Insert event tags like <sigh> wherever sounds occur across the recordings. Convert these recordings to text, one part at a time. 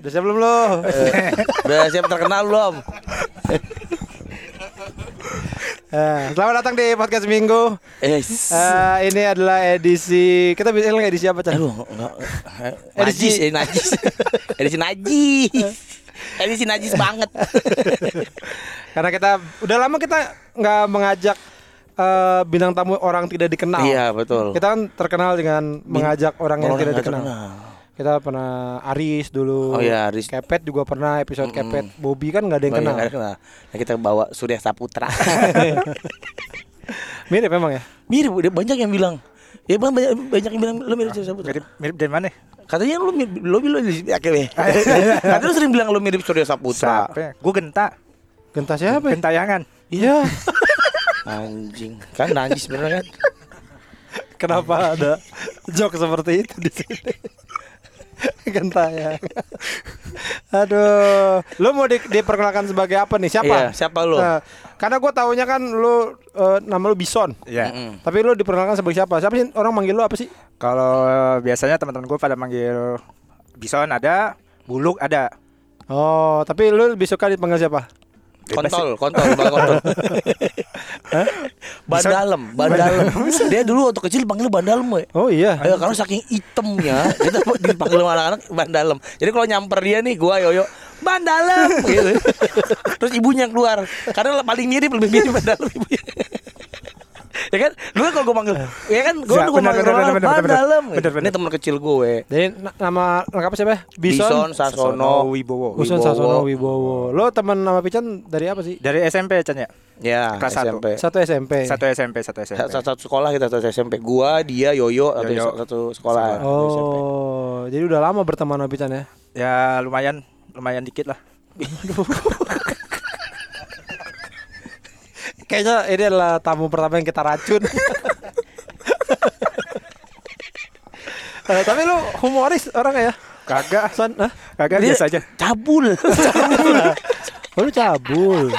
Udah siap belum lo? <laughs> Udah siap terkenal belum? <laughs> Eh, selamat datang di podcast Minggu. Eh, Eh, ini adalah edisi kita bisa bilang edisi apa, Chan? aduh, enggak. Edisi- Najis, eh, najis. <laughs> Edisi najis. Edisi najis banget. Karena kita udah lama kita nggak mengajak eh, bintang tamu orang tidak dikenal. Iya, betul. Kita kan terkenal dengan mengajak orang yang Orang tidak nggak dikenal. terkenal. Kita pernah Aris dulu. Oh iya, Aris. Kepet juga pernah episode Kepet. Bobby kan nggak ada yang Oh, iya, kenal. nggak kenal. Nah, kita bawa Surya Saputra. <laughs> Mirip memang ya. mirip, udah banyak yang bilang. Ya bang banyak, banyak yang bilang lu mirip Surya Saputra. Mirip, mirip dari mana? Katanya lu mirip, lu bilang ya, oke, Katanya lu sering bilang lu mirip Surya Saputra. Gue genta. Genta siapa? ya? Gentayangan. Iya. <laughs> Anjing, kan najis bener kan? Kenapa ada joke seperti itu di sini? <laughs> <laughs> Gentaya. Aduh, lu mau di, diperkenalkan sebagai apa nih? Siapa? Iya, siapa lu? Nah, karena gue taunya kan lu eh, nama lu Bison. Iya. Mm-mm. Tapi lu diperkenalkan sebagai siapa? Siapa sih orang manggil lu apa sih? Kalau biasanya teman-teman gue pada manggil bison ada, buluk ada. Oh, tapi lu lebih suka dipanggil siapa? Kontol, kontol, bang kontol. <laughs> ban dalam, ban dalam. <laughs> Dia dulu waktu kecil panggil ban dalam, we. Oh iya. Ayo, karena saking itemnya, kita <laughs> dipanggil sama anak-anak ban dalam. Jadi kalau nyamper dia nih, gua yoyo ban dalam gitu. Terus ibunya yang keluar. Karena paling mirip lebih mirip ban dalam ibunya. Ya kan? Dulu kalau gua manggil, ya kan gua Ya, gua benar, manggil orang dalam. benar. Ini teman kecil gue. Jadi na- nama lengkap siapa? ya? Bison, Sasono. Wibowo. Bison. Sasono Wibowo. Lo teman nama Pican dari apa sih? Dari SMP Chan ya? Ya, Kelas satu. SMP. Satu SMP. Satu SMP, satu SMP. Satu, satu sekolah kita satu SMP. Gua, dia, Yoyo, satu, Yoyo. satu sekolah. Oh, jadi udah lama berteman sama Pican ya? Ya lumayan, lumayan dikit lah. <laughs> Kayaknya ini adalah tamu pertama yang kita racun. <laughs> Eh, tapi lu humoris orang ya? Kagak, San, Hah? kagak biasa aja. Cabul. <laughs> Oh, lu cabul.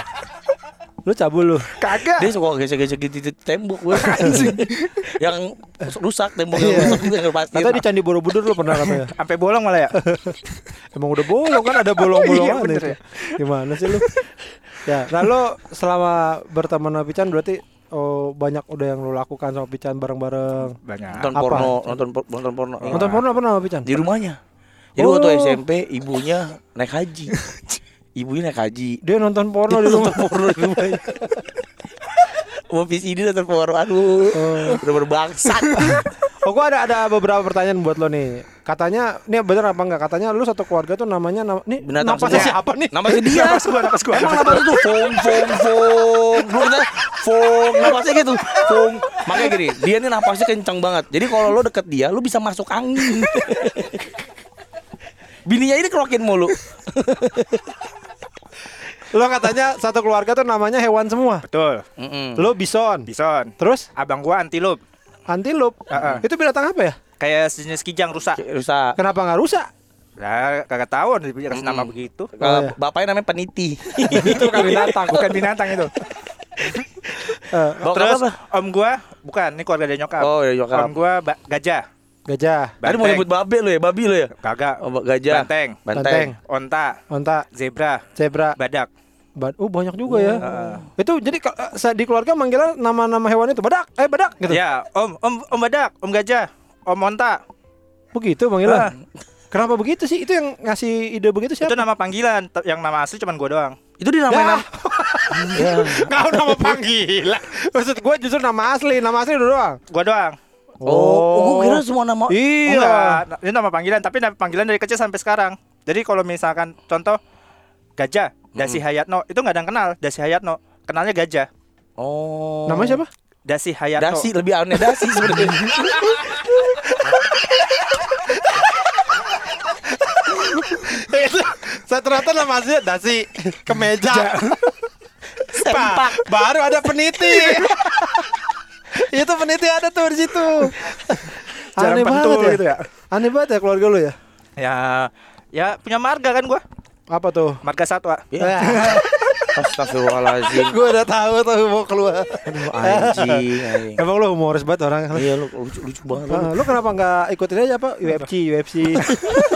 Lu cabul lu. Kagak. Dia suka gesek-gesek di tembok gue. <laughs> yang rusak tembok <laughs> yang Iya. rusak itu yang pasti. Katanya di Candi Borobudur lu pernah katanya. <laughs> Sampai bolong malah ya. Emang udah bolong kan ada bolong-bolongan Oh, iya, itu. ya. Gimana sih lu? ya, nah lu selama berteman sama Pican berarti oh, banyak udah yang lu lakukan sama Pican bareng-bareng. Banyak. nonton Apa? porno, nonton por- nonton porno. Nonton porno apa sama Pican? di rumahnya. Jadi Oh. waktu SMP ibunya naik haji. Ibunya naik haji. Dia nonton porno di Dia rumah. nonton porno di rumahnya. <laughs> Mau VCD nonton porno aduh. Udah berbangsat. <laughs> Oh, gua ada ada beberapa pertanyaan buat lo nih. Katanya, ini bener apa enggak? Katanya lu satu keluarga tuh namanya nama nih napasnya semua. siapa nih? Nama si dia. Napas gua, napas gua, Emang napas itu fong fong fong. Dulu kita fong napasnya gitu. Fong. Makanya gini, dia nih napasnya kencang banget. Jadi kalau lo deket dia, lo bisa masuk angin. <laughs> Bininya ini kerokin mulu. Lo katanya satu keluarga tuh namanya hewan semua. Betul. Mm-mm. Lo bison. Bison. Terus Abang gua antilup. antilup. Heeh. Itu binatang apa ya? Kayak sejenis kijang rusak. Rusak. Kenapa nggak rusak? Ya, kagak tahu dikasih nama Mm-mm. begitu. Kalau iya. bapaknya namanya peniti. <laughs> itu bukan binatang, bukan binatang itu. <laughs> Eh, Bawa Terus apa? om gua bukan, ini keluarga dari nyokap. Oh, dari nyokap. Om gua ba- gajah, gajah, Tadi mau nyebut babe lo ya, babi lo ya? Kagak. Oh, gajah. Banteng, Banteng. Banteng. onta, onta, zebra, zebra. badak. Ba- oh banyak juga ya. Heeh. Itu jadi eh, sa- di keluarga manggilnya nama-nama hewan itu badak, eh badak gitu. Ya, om, om, om badak, om gajah, om onta. Begitu manggilnya. Ah. Kenapa begitu sih? Itu yang ngasih ide begitu siapa? Itu nama panggilan, yang nama asli cuman gua doang. Itu dinamain Ya. nama. <laughs> Kau nama panggilan. Maksud gue justru nama asli, nama asli lu doang. Gua doang. Oh, oh gue kira semua nama. Iya. Enggak, ini nama panggilan, tapi nama panggilan dari kecil sampai sekarang. Jadi kalau misalkan contoh gajah, Dasi Hayatno, itu nggak ada yang kenal. Dasi Hayatno, kenalnya gajah. Oh. Namanya siapa? Dasi Hayatno. Dasi lebih aneh dasi sebenarnya. Saya ternyata nama aslinya dasi kemeja. Pak, baru ada peniti. Itu peniti ada tuh di situ. Aneh banget ya. gitu ya. Aneh banget ya keluarga lu ya. Ya, ya punya marga kan gua. Apa tuh? Marga satwa. Ya. <laughs> Astagfirullahaladzim. gue udah tahu tuh mau keluar. Aduh, anjing, anjing. Emang lu humoris banget orang. Iya lu lucu, lucu banget lu. Ah, lu kenapa nggak ikutin aja apa UFC UFC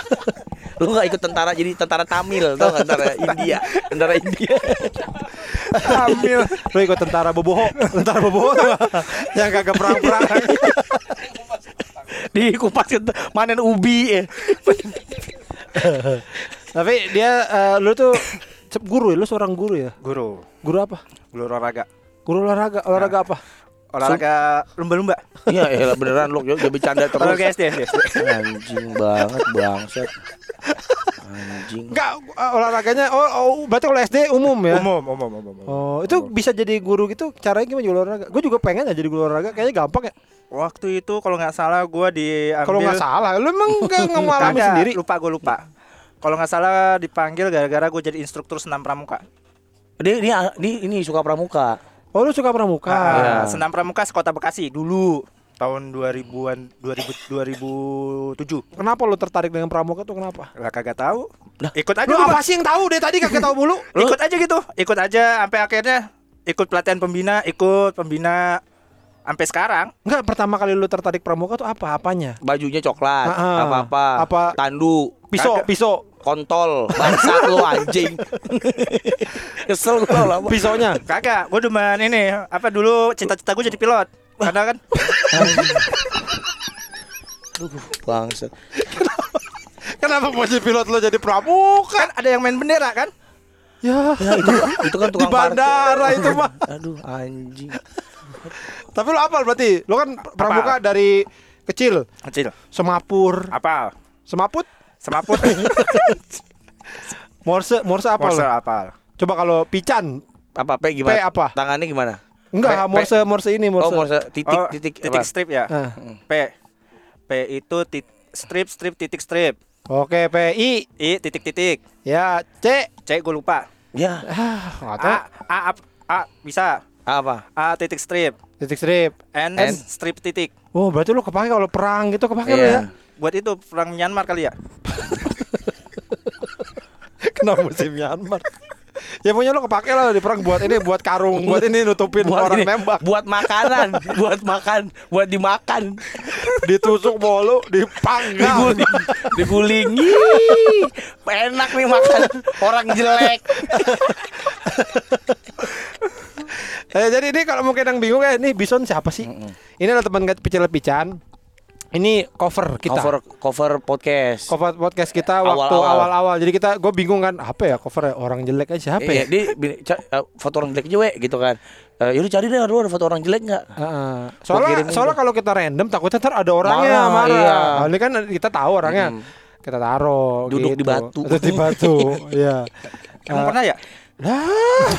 <laughs> Lu nggak ikut tentara jadi tentara Tamil tau nggak tentara India, tentara India. Hamil. Lu ikut tentara boboho, tentara boboho yang kagak perang-perang. Di kupas manen ubi ya. <laughs> Tapi dia eh, lu tuh guru ya, lu seorang guru ya? Guru, Guru apa? guru olahraga. Guru olahraga, olahraga apa? Olahraga lumba-lumba. Iya, ya beneran lu dia bercanda terus. Olahraga SD, SD. Anjing banget bangsat. Anjing. Enggak, eh, olahraganya oh, oh berarti kalau SD umum ya? Umum, umum, umum, umum. Oh, itu bisa jadi guru gitu caranya gimana juga olahraga? Gue juga pengen aja jadi guru olahraga, kayaknya gampang ya. Waktu itu kalau nggak salah gua diambil Kalau nggak salah, lu emang nggak <laughs> ngalamin Kagak, sendiri? Lupa gue lupa. Kalau nggak salah dipanggil gara-gara gue jadi instruktur senam pramuka. Dia ini ini, ini suka pramuka. Oh, lu suka pramuka? Ah, Iya. Senam pramuka sekota Bekasi dulu tahun 2000-an 2000 2007. Kenapa lu tertarik dengan pramuka tuh kenapa? Lah kagak tahu. Lah, Ikut aja Lu gua. apa sih yang tahu deh tadi kagak tahu mulu? Ikut aja gitu. Ikut aja sampai akhirnya ikut pelatihan pembina, ikut pembina sampai sekarang. Enggak, pertama kali lu tertarik pramuka tuh apa? Apanya? Bajunya coklat, apa-apa. Apa? Tandu, Pisau, Kagak. pisau, kontol, bangsat lu anjing. <laughs> Kesel gua lah. pisaunya. Kagak, gue demen ini apa dulu cita-cita gue jadi pilot. Karena kan <laughs> Bangsat. Kenapa mau jadi pilot lu jadi pramuka? kan ada yang main bendera kan? Ya, Ya, itu itu kan <laughs> di tukang parkir. bandara itu mah. Aduh, anjing. Tapi lu apal berarti? Lu kan pramuka dari kecil. Kecil. Semapur, Apa? semaput, Semaput. <laughs> morse, morse apa Morse apa? Coba kalau pican, Apa P gimana? P apa? Tangannya gimana? enggak, P- morse, morse ini, morse. Oh, morse titik Oh, titik titik apa? strip ya. Ah. P. P itu tit, strip strip titik strip. Oke, PI. I titik titik. Ya, C. C gue lupa. Ya, Ah. A, A, A, A bisa. apa? A titik strip. Titik strip. N, N. strip titik. Oh, berarti lu kepake kalau perang gitu kepake lu ya? Buat itu perang Myanmar kali ya. <laughs> Kenapa musim Myanmar? ya punya lu kepake lah di perang buat ini buat karung, buat ini nutupin orang ini, nembak. buat makanan, <laughs> buat makan, buat dimakan, Ditusuk mulu, dipanggal. diguling, diguling. Ih, enak nih makan orang jelek. <laughs> Eh, jadi ini kalau mungkin yang bingung ya, ini Bison siapa sih? Ini adalah teman kecil Pican. Ini cover kita. Cover cover podcast. Cover podcast kita waktu Awal-awal. Jadi kita gue bingung kan, apa ya cover orang jelek aja siapa Iya, ya? ca- eh, foto orang jelek juga gitu kan. Eh, yaudah cari deh lu ada foto orang jelek nggak? Heeh. Gua Soalnya soalnya kalau kita random takutnya ntar ada orangnya Marah, marah. iya. Nah, ini kan kita tahu orangnya. Kita taruh Duduk gitu. di batu. Duduk di batu. <laughs> Iya. Emang Eh, pernah ya? Lah,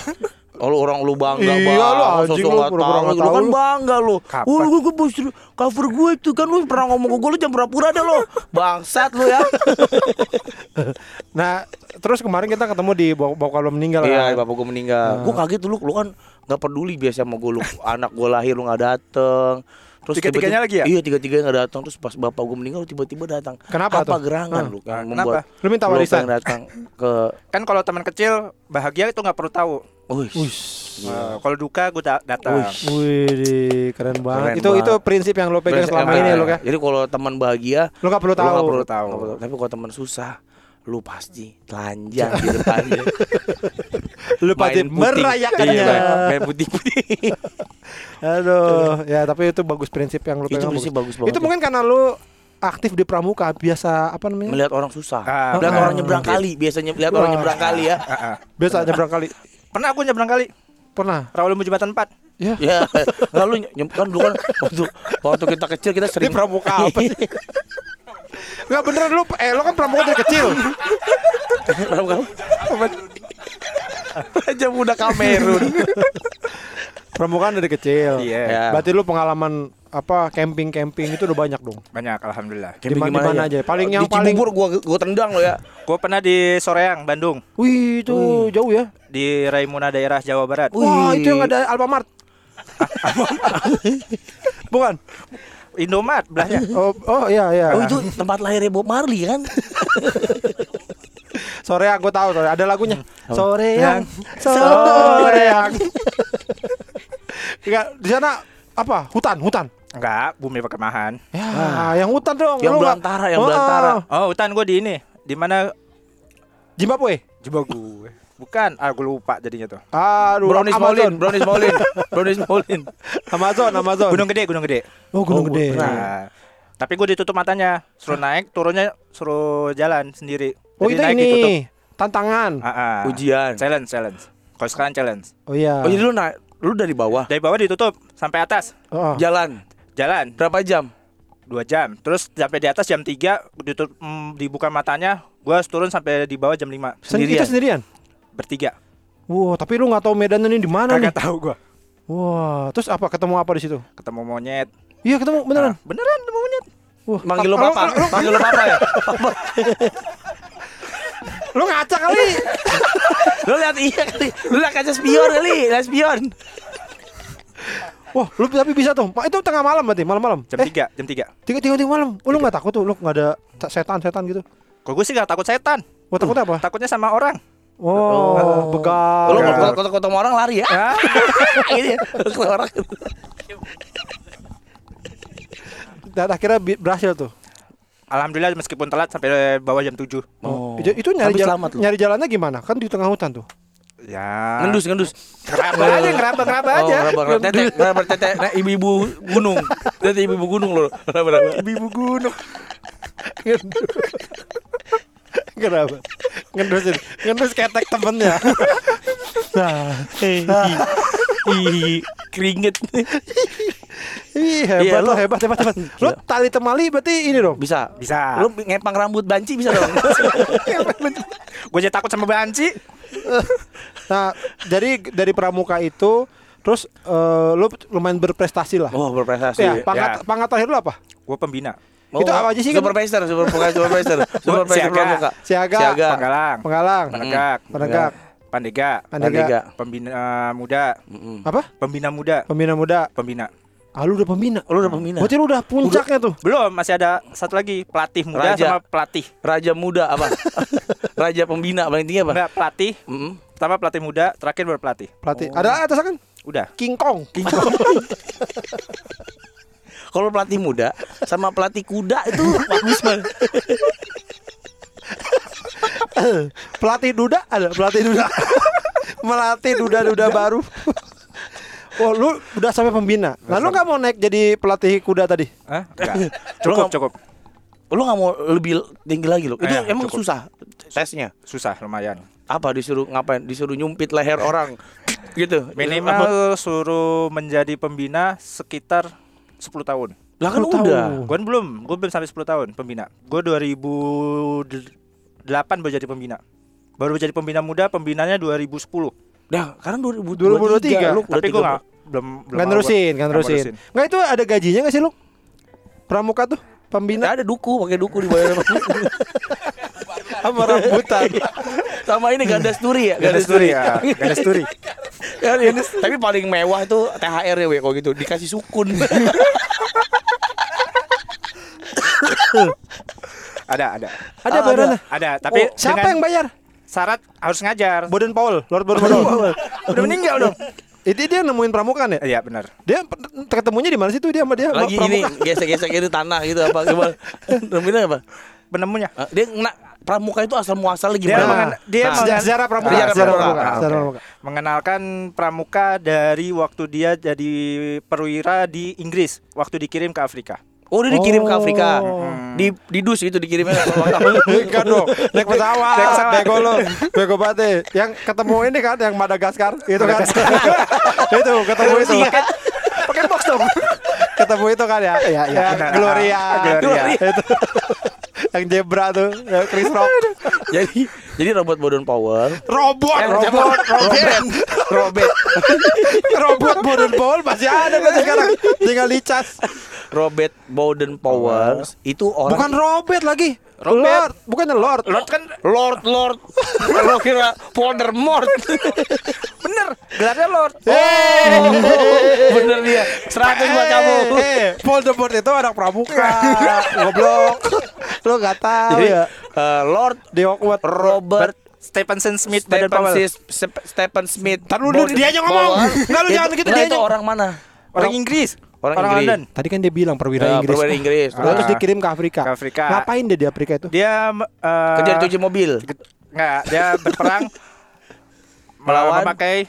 Oh, lu orang lu bangga Iya, banget, lu anjing, lu pura-pura tahu. Lu kan lu. bangga lu. Kapan? Oh, lu gue bos cover gue itu kan lu pernah ngomong ke gue lu jangan pura-pura deh lo. Bangsat lu ya. <laughs> nah, terus kemarin kita ketemu di bau kalau meninggal Iya, kan. bapak gue meninggal. Gue kaget dulu, lu kan nggak peduli biasa sama gue lu anak gue lahir lu nggak dateng. Terus Tiga-tiganya lagi ya? Iya tiga-tiganya nggak datang. Terus pas bapak gue meninggal lu tiba-tiba datang. Kenapa Apa tuh? gerangan Hah. lu yang Kenapa? Lu minta lu warisan? datang ke Kan kalau teman kecil bahagia itu nggak perlu tahu. Wih, Eh, kalau duka gue da- datang. Wih, keren banget. Keren itu banget. itu prinsip yang lo pegang Prinsip selama ini lo ya. Jadi kalau teman bahagia, Lo gak perlu lu nggak tahu. perlu tahu. Nggak perlu. Tapi kalau teman susah, lu pasti telanjang di depannya. <laughs> Lu pasti merayakannya. Iya, main putih-putih. <laughs> Aduh, ya tapi itu bagus prinsip yang lo Itu pegang. prinsip bagus banget Itu ya. mungkin karena lo aktif di pramuka, biasa apa namanya? Melihat orang susah. Ah, Lihat ah. orang nyebrang kali, biasanya lihat orang nyebrang kali ya. Ah, ah. Biasa nyebrang kali. Pernah gue nyebrang kali. Pernah. Rawal jembatan 4. Ya. Ya, lalu kan dulu kan waktu waktu kita kecil kita Ini sering pramuka apa sih? <laughs> Enggak beneran lu eh lo kan pramuka dari kecil. <laughs> pramuka. Aja muda Kamerun. <laughs> Pramuka dari kecil. Iya. Ya. Berarti lu pengalaman apa camping-camping itu udah banyak dong. Banyak alhamdulillah. Di mana- di mana aja? Paling yang di paling- Cibubur gua gua tendang lo ya. Gue pernah di Soreang, Bandung. Wih, itu jauh ya. Di Raimuna daerah Jawa Barat. Wah, itu yang ada Alfamart. <laughs> Bukan. Indomaret belahnya. Oh, oh iya iya. Oh itu tempat lahirnya Bob Marley kan? <laughs> Sore aku tahu sore ada lagunya. Sore yang Yang sore yang. <laughs> Enggak, di sana apa? Hutan, hutan. Enggak, bumi perkemahan. Ya, yang hutan dong. Yang belantara, yang Oh, belantara. Oh, hutan gue di ini, di mana Zimbabwe. gue. Bukan, ah gue lupa jadinya tuh. Aduh, Brownies Amazon. Maulin, Brownies Maulin, <laughs> Brownies Maulin. Amazon, Amazon. Gunung gede, gunung gede. Oh, Gunung Oh, Gede. Nah, tapi gue ditutup matanya, suruh naik, turunnya suruh jalan sendiri. Oh, Jadi itu naik ditutup. ini tantangan. Ah, ah. Ujian. Challenge, challenge. Kalau sekarang challenge. Oh iya. Oh jadi lu naik, lu dari bawah, Dari bawah ditutup sampai atas, Oh. jalan jalan berapa jam? dua jam. Terus sampai di atas jam 3 ditutup mm, dibuka matanya, gua harus turun sampai di bawah jam 5 Sen- sendirian. Itu sendirian. bertiga. Wah, tapi lu nggak tahu medan ini di mana nih? Kagak tahu gua. Wah, terus apa ketemu apa di situ? Ketemu monyet. Iya, ketemu beneran. Ah, beneran ketemu monyet. Wah, Manggil lo lu- papa, manggil lo papa ya. Lu ngaca kali. <laughs> Lu lihat iya kali, lu lihat kaca spion kali, lihat spion. Wah, lu tapi bisa tuh. Pak, Itu tengah malam berarti, malam-malam. Jam eh, 3, jam 3. tiga tiga tiga malam. Oh, lu nggak takut tuh? Lu nggak ada ta- setan-setan gitu? Kalau gue sih gak takut setan. Wah, takutnya apa? Takutnya sama orang. Oh, begal. Lu kalau ketemu orang lari ya. Gitu ya. <laughs> Ketemu orang. Dan akhirnya berhasil tuh. Alhamdulillah meskipun telat sampai bawah jam 7. Oh. Itu, itu nyari jalan, selamat lu. nyari jalannya gimana? Kan di tengah hutan tuh. Ya. Ngendus, ngendus. Ngeraba aja, ngeraba ngeraba Oh, aja. ngeraba, ngeraba. Tete, ngeraba, tete. Nah, ibu-ibu gunung. Tete ibu-ibu gunung loh. Ngeraba, ngeraba. Ibu gunung. Kenapa? Ngendus ngendus ketek temennya. nah, Ih, keringet. ih hebat Iya, lo hebat hebat hebat. Lo tali temali berarti ini dong. Bisa. Bisa. Lu ngepang rambut banci bisa dong. <laughs> Gue jadi takut sama banci. <laughs> Nah, dari dari pramuka itu terus eh, lo lumayan berprestasi lah. oh, berprestasi. ya, pangkat Ya. pangkat terakhir lo apa? Gue pembina. Oh, Itu apa aja sih kan? Supervisor, super supervisor, supervisor <laughs> Siaga. Siaga, Siaga. Penggalang. Penggalang, Penegak. penegak, Pandega. pandega, Pandega. Pembina eh, muda. Mm-mm. apa? Pembina muda. Pembina muda. Pembina. Ah, lu udah pembina. Lu udah pembina. Berarti lu udah puncaknya tuh. Belum, masih ada satu lagi pelatih muda Raja. sama pelatih. Raja muda apa? <laughs> Raja pembina paling tinggi apa? Enggak, pelatih. Mm-mm. Pertama pelatih muda, terakhir baru pelatih. Pelatih. Ada atas kan? Udah. King Kong. <laughs> Kalau pelatih muda sama pelatih kuda itu <laughs> bagus banget. <laughs> pelatih duda ada pelatih duda. <laughs> Melatih duda-duda baru. <laughs> Oh, lu udah sampai pembina. Nah, lu nggak mau naik jadi pelatih kuda tadi? Hah? Cukup, cukup. Lu nggak mau lebih tinggi lagi loh. Itu Eh, emang cukup. susah tesnya. Susah lumayan. Apa disuruh ngapain? Disuruh nyumpit leher orang gitu. Apa? Minimal suruh menjadi pembina sekitar 10 tahun. Lah kan 10 tahun. udah. Gue belum, gue belum sampai 10 tahun pembina. Gue 2008 baru jadi pembina. Baru jadi pembina muda, pembinanya 2010. Dah, sekarang 2023. 2023 lu Tapi gue 30. nggak belum belum Nggak mau nerusin, nggak nerusin. Nggak itu ada gajinya nggak sih lu? Pramuka tuh pembina Nggak ada duku, pakai duku dibayar sama rambutan. <laughs> sama ini ganda sturi ya, Ganda sturi ya, ganda sturi. Tapi paling mewah itu THR ya, kalau gitu dikasih sukun. <laughs> Ada, ada. Ada Ah, bayarannya. Ada, tapi Oh, siapa dengan yang bayar? syarat harus ngajar. Boden Paul, Lord Boden Paul. Udah meninggal dong. Itu dia nemuin pramuka ya? Iya, benar. Dia ketemunya di mana sih tuh dia sama dia? sama Lagi ini gesek-gesek ini tanah gitu apa gimana? Namanya apa? Penemunya. Ah, Dia ngena pramuka itu asal muasalnya Dia gimana? mengen- dia Nah, Sejarah, mengen- sejarah pramuka. Sejarah sejarah pramuka. pramuka. Ah, sejarah pramuka. Mengenalkan pramuka dari waktu dia jadi perwira di Inggris waktu dikirim ke Afrika. Oh dia dikirim ke Afrika Oh. Di di dus itu dikirimnya <laughs> Bukan dong, naik pesawat, Naik pesawat. bego lo, bego banget. Yang ketemu ini kan, yang Madagaskar, itu kan, <laughs> itu ketemu itu, Pakai box dong. ketemu itu kan ya, ya, ya, benar. Gloria, Gloria. itu, yang zebra tuh, ya, Chris Rock, Jadi jadi robot Bodon Power. Robot, Eh, robot, Robert Robert robot. Boden Paul masih ada kan sekarang, tinggal dicas. Robert Bowden Powers itu orang Bukan Robert lagi, Robert. Lord, bukannya Lord. Lord kan Lord Lord lo kira Voldemort <laughs> bener, gelarnya Lord. oh, bener dia 100 buat kamu Eh, Voldemort itu anak pramuka, <laughs> goblok. Lu gak tahu jadi ya? eh, Lord Di Hogwarts. Robert Stephenson Smith Baden Stephen, Powell. Sis- Sep- Stephen Smith Ntar lu dulu, dia aja ngomong. Powell. Enggak, lu jangan gitu, dia itu orang mana Orang Inggris. Orang, Orang Inggris. London. Tadi kan dia bilang perwira Ya, Inggris. perwira Inggris. Terus Ah. dikirim ke Afrika. Ke Afrika. Ngapain dia di Afrika itu? Dia eh, Kerja cuci mobil. Enggak, dia berperang <laughs> Melawan? memakai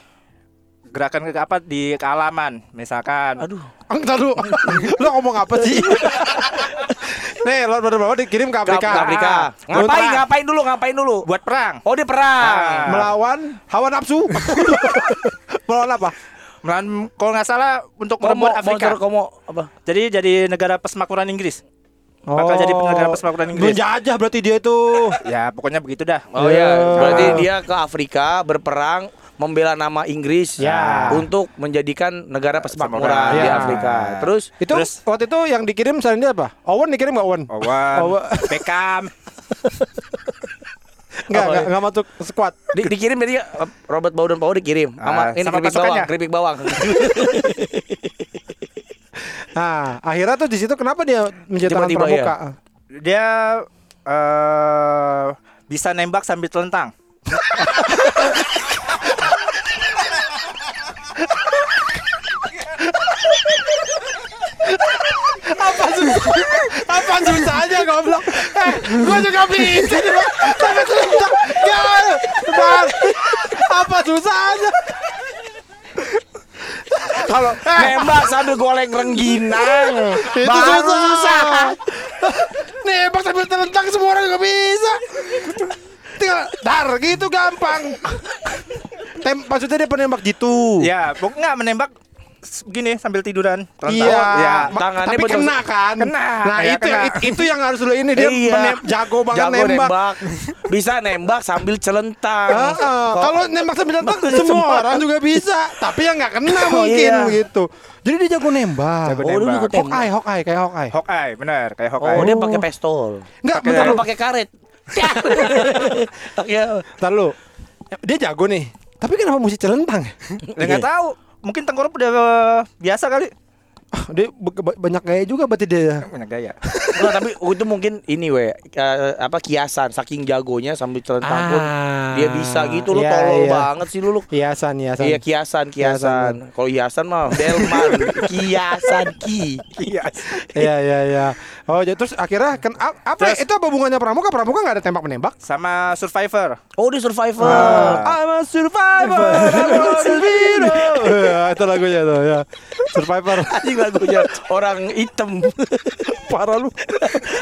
gerakan ke apa di kealaman, misalkan. Aduh. Entar lu. <laughs> lu ngomong apa sih? <laughs> Nih, Lord Bawa dikirim ke Ke Afrika. ke Afrika. Ah. Ngapain? Perang. Ngapain dulu? Ngapain dulu? Buat perang. Oh, dia perang. Ah. Melawan hawa nafsu. Melawan apa? Melawan kalau nggak salah untuk Komo, merebut Afrika. komo apa? Jadi jadi negara persemakmuran Inggris. Bakal jadi negara persemakmuran Inggris. Menjajah berarti dia itu. <laughs> Ya, pokoknya begitu dah. Oh Ya. ya, berarti dia ke Afrika berperang membela nama Inggris Ya. untuk menjadikan negara persemakmuran Ya. di Afrika. Terus Itu Terus- waktu itu yang dikirim selain dia apa? Owen dikirim nggak Owen? Owen, Owen. Beckham. <laughs> Enggak, enggak, ya? enggak masuk squad. di, dikirim jadi uh, Robert Bowden Powell dikirim sama Ah, ini sama keripik bawang, keripik bawang. <laughs> Nah, akhirnya tuh di situ kenapa dia menjadi tangan Tiba-tiba, pramuka? Dia eh bisa nembak sambil telentang. <laughs> Apa susah? Apa susahnya goblok? Eh, gua juga bisa. Tapi. Ya, Bang. Apa susahnya? Kalau nembak sambil goleng rengginang, Itu baru susah. Nembak sambil telentang semua orang juga bisa. Tinggal dar gitu gampang. Tem maksudnya dia penembak gitu. Ya, pokoknya nggak menembak gini sambil tiduran. Iya, Ya. Tangannya tapi betul- kena kan? Kena. Nah Ya, itu, kena. itu itu yang harus lu ini dia Iya. menem- jago banget Jago nembak. nembak. Bisa nembak sambil celentang. Kalau nembak sambil nembak Semua semua orang juga bisa, tapi yang nggak kena <laughs> mungkin iya. gitu. Jadi dia jago nembak. Jago Oh, dia nembak. jago tembak. Hawkeye, Hawkeye, kayak Hawkeye. Hawkeye, benar, kayak Hawkeye. Oh, dia Oh. pakai pistol. Enggak, bentar lu. pakai karet. <laughs> Ya. Bentar lu. Dia jago nih. Tapi kenapa mesti celentang? Ya, nggak tahu. Mungkin tengkorak udah eh, biasa kali. Ah, dia banyak gaya juga berarti dia. Banyak gaya. <laughs> Nggak, tapi itu mungkin ini we eh, apa kiasan saking jagonya sambil celentang pun Ah, dia bisa gitu lu iya, tolol iya. banget sih lu lu. Hiasan, hiasan. Iya kiasan kiasan. Kalau hiasan mah delman <laughs> kiasan ki. Iya. Iya, iya, iya. Oh, jadi terus akhirnya kan a- apa Terus- itu apa hubungannya pramuka? Pramuka nggak ada tembak menembak? Sama Survivor. Oh dia survivor. Ah. I'm a survivor, I'm a survivor. Ya, itu lagunya tuh ya. Survivor. <laughs> Anjing lagunya orang hitam. <laughs> Parah lu.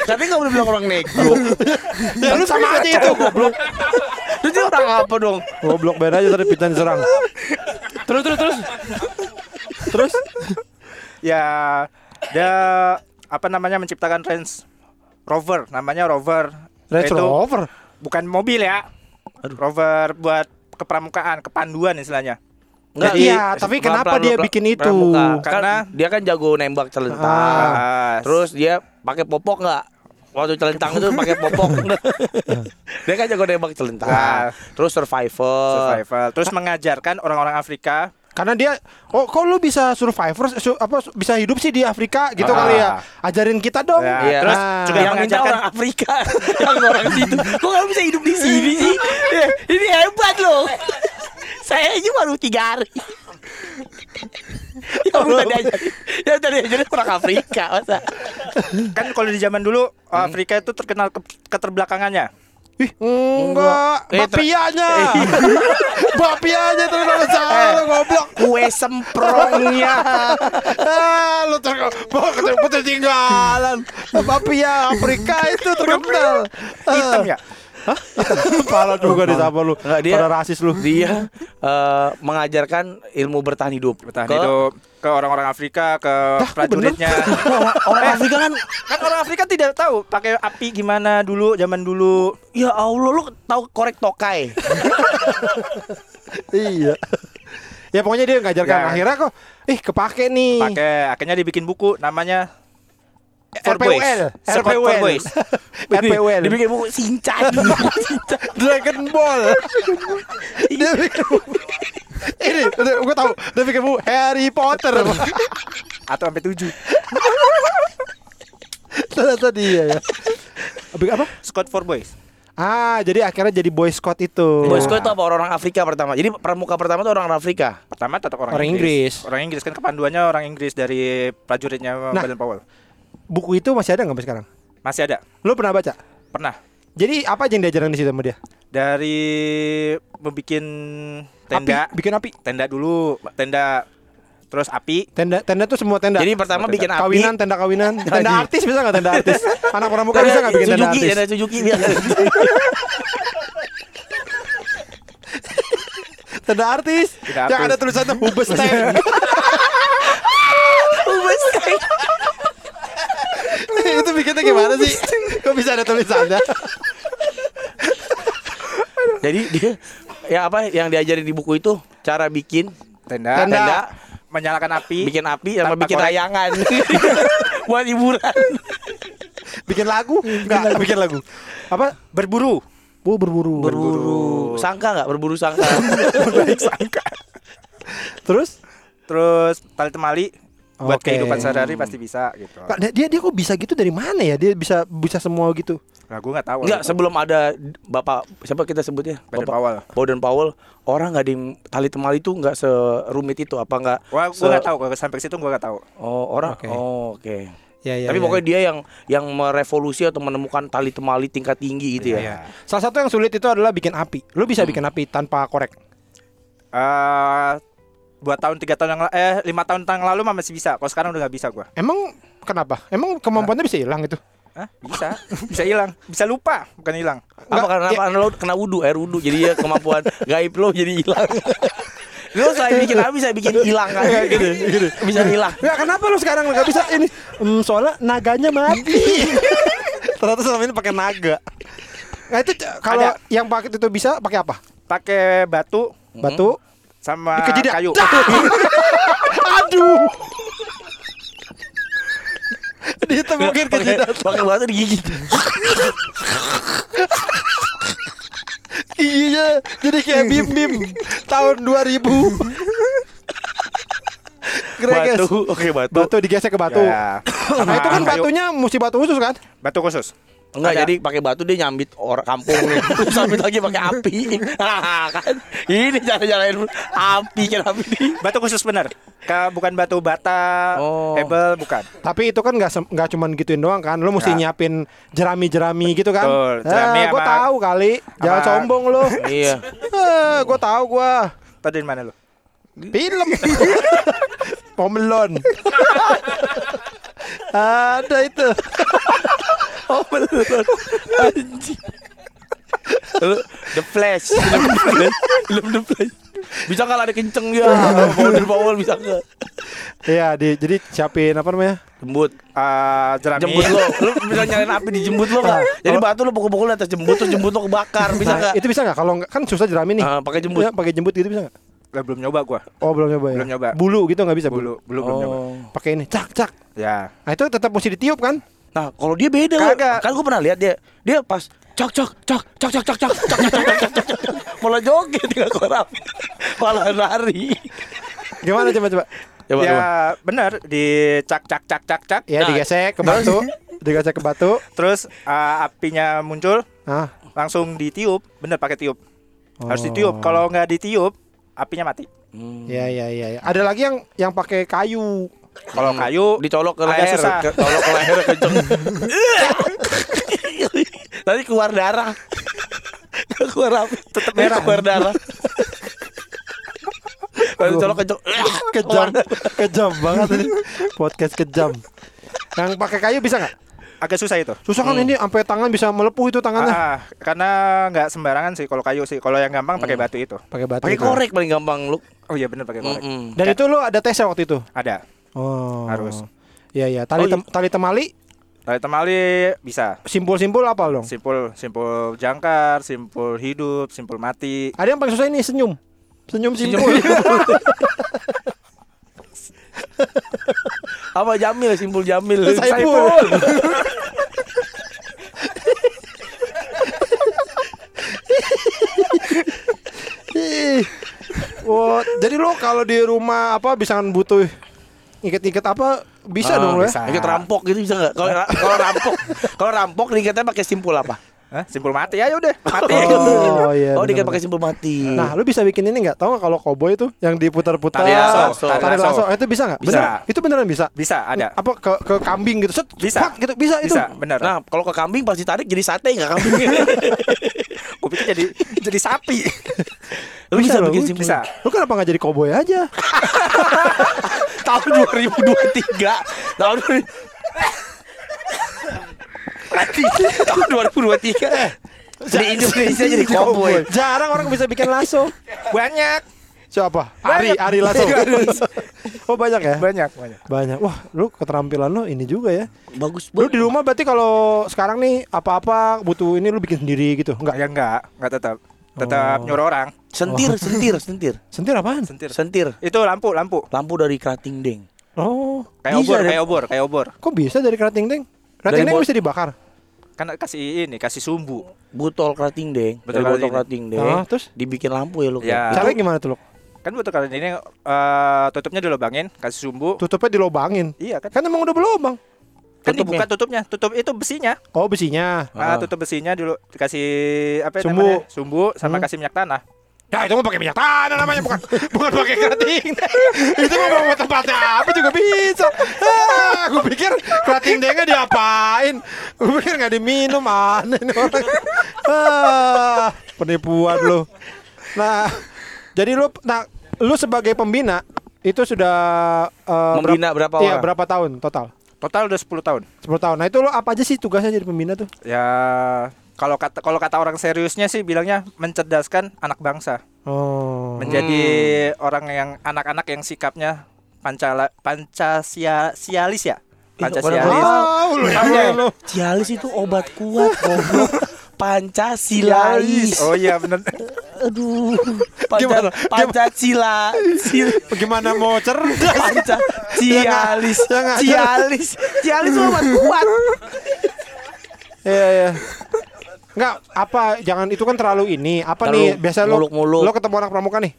Tapi nggak boleh bilang orang negro. Ya lu sama aja itu goblok. Terus dia orang apa dong? Goblok beda aja tadi Pitan diserang. Terus terus terus. Terus Ya, dia apa namanya menciptakan Range Rover, namanya Rover. Range Itu Rover. Bukan mobil ya. Rover buat kepramukaan, kepanduan istilahnya. Nggak, Iya, tapi kenapa dia bikin itu? Karena Karena dia kan jago nembak celentang. Ah. Terus dia pakai popok nggak? Waktu celentang itu pakai popok. <laughs> dia kan jago nembak celentang. Ah. Terus survivor. survival. Terus mengajarkan orang-orang Afrika Karena dia oh kok lu bisa survivor su- apa su- bisa hidup sih di Afrika gitu Ah. kali ya. Ajarin kita dong. Ya, Iya. terus Nah. juga yang minta mengajarkan orang Afrika, <laughs> yang orang situ. Kok kamu bisa hidup di sini sih? Eh, <laughs> Ini hebat loh. Saya aja baru tiga hari. Yang tadi aja, yang tadi aja orang Afrika masa. kan kalau di zaman dulu Afrika itu terkenal ke- keterbelakangannya. Ih, enggak. Eh, Bapianya. <laughs> Bapianya terus ada salah goblok. Kue semprongnya. Ah, lu ter bawa ketinggalan. Bapia Afrika itu terkenal. Hitam ya. Parah juga di sama lu. Enggak, dia- Pada rasis lu. Dia eh, mengajarkan ilmu bertahan hidup. Bertahan Ke- hidup ke orang-orang Afrika, ke prajuritnya. <laughs> Orang, orang Afrika kan kan orang Afrika tidak tahu pakai api gimana dulu zaman dulu. Ya Allah lu tahu korek tokai. <laughs> Iya. Ya pokoknya dia ngajarkan Ya. akhirnya kok ih kepake nih. Pakai akhirnya dibikin buku namanya For RPWL. Boys. Squad for Boys. <laughs> RPWL. Dibikin buku Shinchan. <laughs> Dragon Ball. dia bikin buku- Ini, gue tahu. Dia bikin buku Harry Potter. Atau sampai tujuh. Ternyata dia ya. Apa? Squad for Boys. Ah, jadi akhirnya jadi Boy Scout itu. Boy Scout itu apa orang-orang Afrika pertama. Jadi pramuka pertama itu orang Afrika. Pertama tetap orang, Orang Inggris. Orang Inggris kan kepanduannya orang Inggris dari prajuritnya Nah. Baden Powell. Buku itu masih ada nggak sampai sekarang? Masih ada. Lu pernah baca? Pernah. Jadi apa aja yang diajarin di situ sama dia? Dari membikin tenda, Api, bikin api. tenda dulu, tenda terus api. Tenda tenda tuh semua tenda. Jadi pertama bikin api. kawinan, tenda kawinan, <laughs> tenda artis bisa nggak tenda artis? <laughs> Anak pramuka bisa nggak bikin tenda artis? tenda Suzuki. <laughs> Tenda artis. Tenda Yang ada tulisannya Hubes Tank. <laughs> itu bikinnya gimana sih? Kok bisa ada tulisannya? <laughs> Jadi dia ya apa yang diajarin di buku itu cara bikin Tenda, Tenda. tenda, menyalakan api. bikin api sama bikin korek. layangan <laughs> buat hiburan. Bikin lagu? Enggak, bikin lagu. Apa? berburu. Oh, berburu. Berburu sangka nggak? Berburu sangka. Baik sangka. Terus? Terus tali temali buat Oke. kehidupan sehari-hari pasti bisa gitu. Pak, dia dia kok bisa gitu dari mana ya? Dia bisa bisa semua gitu. Nah, gue nggak tahu. Enggak, sebelum ada Bapak siapa kita sebutnya? Baden Bapak Powell. Baden Powell, orang nggak yang tali temali itu nggak serumit itu apa nggak? Wah, gue se- nggak tahu. Kalau sampai ke situ gue nggak tahu. Oh, orang. Oke. Oh, oke. Ya, ya, Tapi ya. pokoknya dia yang yang merevolusi atau menemukan tali temali tingkat tinggi gitu ya. Iya. Salah satu yang sulit itu adalah bikin api. Lu bisa bikin api tanpa korek. Eh, buat tahun tiga tahun yang eh lima tahun yang lalu mah masih bisa. Kalau sekarang udah nggak bisa gue. Emang kenapa? Emang kemampuannya bisa hilang itu? Hah? Bisa, bisa hilang, bisa lupa, bukan hilang. Apa karena ya- apa? Lo kena wudhu, air wudhu jadi ya kemampuan <laughs> gaib lo jadi hilang. <laughs> lo saya bikin api, saya bikin hilang kan gitu. Bisa hilang. Enggak, kenapa lu sekarang nggak bisa ini? Hmm, soalnya naganya mati. <laughs> Ternyata selama ini pakai naga. Nah itu kalau yang pakai itu bisa pakai apa? Pakai batu Batu. Sama Dikejidak. kayu. <laughs> Aduh. Ditemukin ke jidat. Pakai batu digigit. Iya, jadi kayak bim bim tahun 2000. Greges. Batu, oke batu. Batu digesek ke batu. Ya. Nah itu kan batunya mesti batu khusus kan? Batu khusus. Enggak, Ada. jadi pakai batu dia nyambit orang kampung nih. <laughs> Terus sambit lagi pakai api. kan <laughs> ini cara-carain api kan api. Batu khusus bener. Ka, bukan batu bata, Oh. hebel, bukan. Tapi itu kan nggak nggak cuman gituin doang kan? Lu mesti Ya. nyiapin jerami-jerami gitu kan? Betul, jerami Eh, gua sama- tahu kali. Jangan sombong lu. Iya. Eh, gua tahu gua. Tadi mana lu? Film. <laughs> Pomelon. Ada itu. Oh belum. Anjing. Lu, The Flash. Film The Flash. Film The Flash. Bisa nggak lari kenceng ya? Powder Powell bisa nggak? Iya, di, jadi siapin apa namanya? Jembut. Eh, jerami. Jembut lo. Lu bisa nyalain api di jembut lo nggak? Jadi batu lo pukul-pukul atas jembut terus jembut lo kebakar. Bisa Nah, nggak? itu bisa nggak? Kalau nggak kan susah jerami nih. Ah, pakai jembut. Ya, pakai jembut gitu bisa nggak? Lah, belum nyoba gua. Oh belum nyoba ya. Belum nyoba. Bulu gitu nggak bisa bulu. Bulu, belum belum nyoba. Oh. Pakai ini, cak cak. Ya. Nah itu tetap mesti ditiup kan? Nah, kalau dia beda. Kagak. Kan gue pernah lihat dia. Dia pas cok cok cok cok cok cok cok cok cok cok cok cok cok malah joget tinggal korap malah lari Gimana coba coba? coba ya coba. benar di cak cak cak cak cak. Ya Nah, digesek ke batu, digesek ke batu. Terus eh, apinya muncul, Nah, langsung ditiup. Bener pakai tiup. Harus Oh. ditiup. Kalau nggak ditiup, apinya mati. Hmm. ya ya ya. ya. Ada lagi yang yang pakai kayu. Kalau Hmm. kayu dicolok ke agak leher susah. ke, colok ke leher kenceng <laughs> Tadi keluar darah <laughs> keluar apa tetap merah keluar darah kalau dicolok kenceng <laughs> Kejam, kejam banget ini. Podcast kejam. Yang pakai kayu bisa nggak? agak susah itu. Susah kan ini sampai tangan bisa melepuh itu tangannya. Ah, karena nggak sembarangan sih kalau kayu sih. Kalau yang gampang pakai batu itu. Pakai batu. pakai korek paling gampang lu Oh iya bener pakai korek. Mm-mm. Dan itu lu ada tesnya waktu itu? Ada. Oh. Harus. Iya iya. Tali Oh, iya. tem- tali temali Tali temali bisa. simpul-simpul apa dong? Simpul simpul jangkar, simpul hidup, simpul mati. Ada yang paling susah ini senyum. Senyum simpul. <laughs> apa Jamil simpul Jamil Saiful. <laughs> Ih. Wah, jadi lo kalau di rumah apa bisa butuh ikat-ikat apa bisa Ah, dong lo ya? bisa. Ikat rampok gitu bisa nggak? Kalau kalau rampok, <laughs> kalau rampok diikatnya pakai simpul apa? Hah? Simpul mati ya udah mati. Oh <laughs> iya. oh, benar, dia benar. pakai simpul mati. Nah, lu bisa bikin ini nggak? Tahu nggak kalau koboi itu yang diputar-putar Tali lasso, tali lasso. lasso. Itu bisa nggak? Bisa. Beneran? Itu beneran bisa. Bisa ada. Apa ke ke kambing gitu? Set, Bisa. pak, gitu bisa, itu. Bisa, bener. Nah, kalau ke kambing pasti tarik jadi sate enggak kambing? <laughs> Gue pikir jadi jadi sapi. Lu bisa, Bisa loh, bikin simpul. Bisa. Lu kenapa nggak jadi koboi aja? Tahun 2023. Tahun Nanti tahun 2023 Di Indonesia jadi <laughs> cowboy Jarang orang bisa bikin lasso. Banyak. Siapa? Ari. Ari lasso. <laughs> oh banyak ya? Banyak, banyak. Banyak. Wah, lu keterampilan lu ini juga ya. Bagus Lu banget di rumah berarti kalau sekarang nih apa-apa butuh ini lu bikin sendiri gitu. Enggak. Ya enggak, enggak tetap. Tetap Oh. nyuruh orang. Sentir, sentir, sentir Sentir apaan? Sentir. Sentir Itu lampu, lampu. Lampu dari kerating deng Oh, Kayak obor, kayak obor, kayak obor. kok bisa dari kerating deng? Kerating deng bisa dibakar. Kan kasih ini, kasih sumbu. Botol kerating deng Botol Dari botol kerating kerating deng Ah, terus? Dibikin lampu ya lu Ya. Caranya gimana tuh, Lok? Kan butuh kalian ini eh, tutupnya dilobangin, kasih sumbu. Tutupnya dilobangin. Iya kan? Kan emang udah berlubang. Kan tutupnya. dibuka tutupnya. Tutup itu besinya. Oh, besinya. Ah, tutup besinya dulu dikasih apa ya Sumbu. namanya? Sumbu sama Hmm. kasih minyak tanah. Ya itu mah pakai minyak tanah namanya bukan bukan pakai kerating. <laughs> itu mah mau tempatnya apa juga bisa. Ah, gue pikir kerating dengnya diapain? Gue pikir nggak diminum aneh orang. Ah, penipuan lu. Nah, jadi lu nah lu sebagai pembina itu sudah eh, Membina berapa Iya, orang? berapa tahun total? Total udah 10 tahun. 10 tahun. Nah, itu lu apa aja sih tugasnya jadi pembina tuh? Ya kalau kata kalau kata orang seriusnya sih bilangnya mencerdaskan anak bangsa. Oh. Menjadi orang yang anak-anak yang sikapnya pancala pancasialis ya. Pancasialis. Ah, lu ya lu. Cialis itu obat kuat goblok Pancasilais Oh iya benar. Aduh Panca, Gimana? Pancasila Bagaimana mau cerdas? Panca Cialis Ya Cialis Cialis obat kuat Iya iya. Enggak, apa jangan itu kan terlalu ini. Apa Terlalu nih biasa lo muluk-muluk. lo ketemu orang pramuka nih.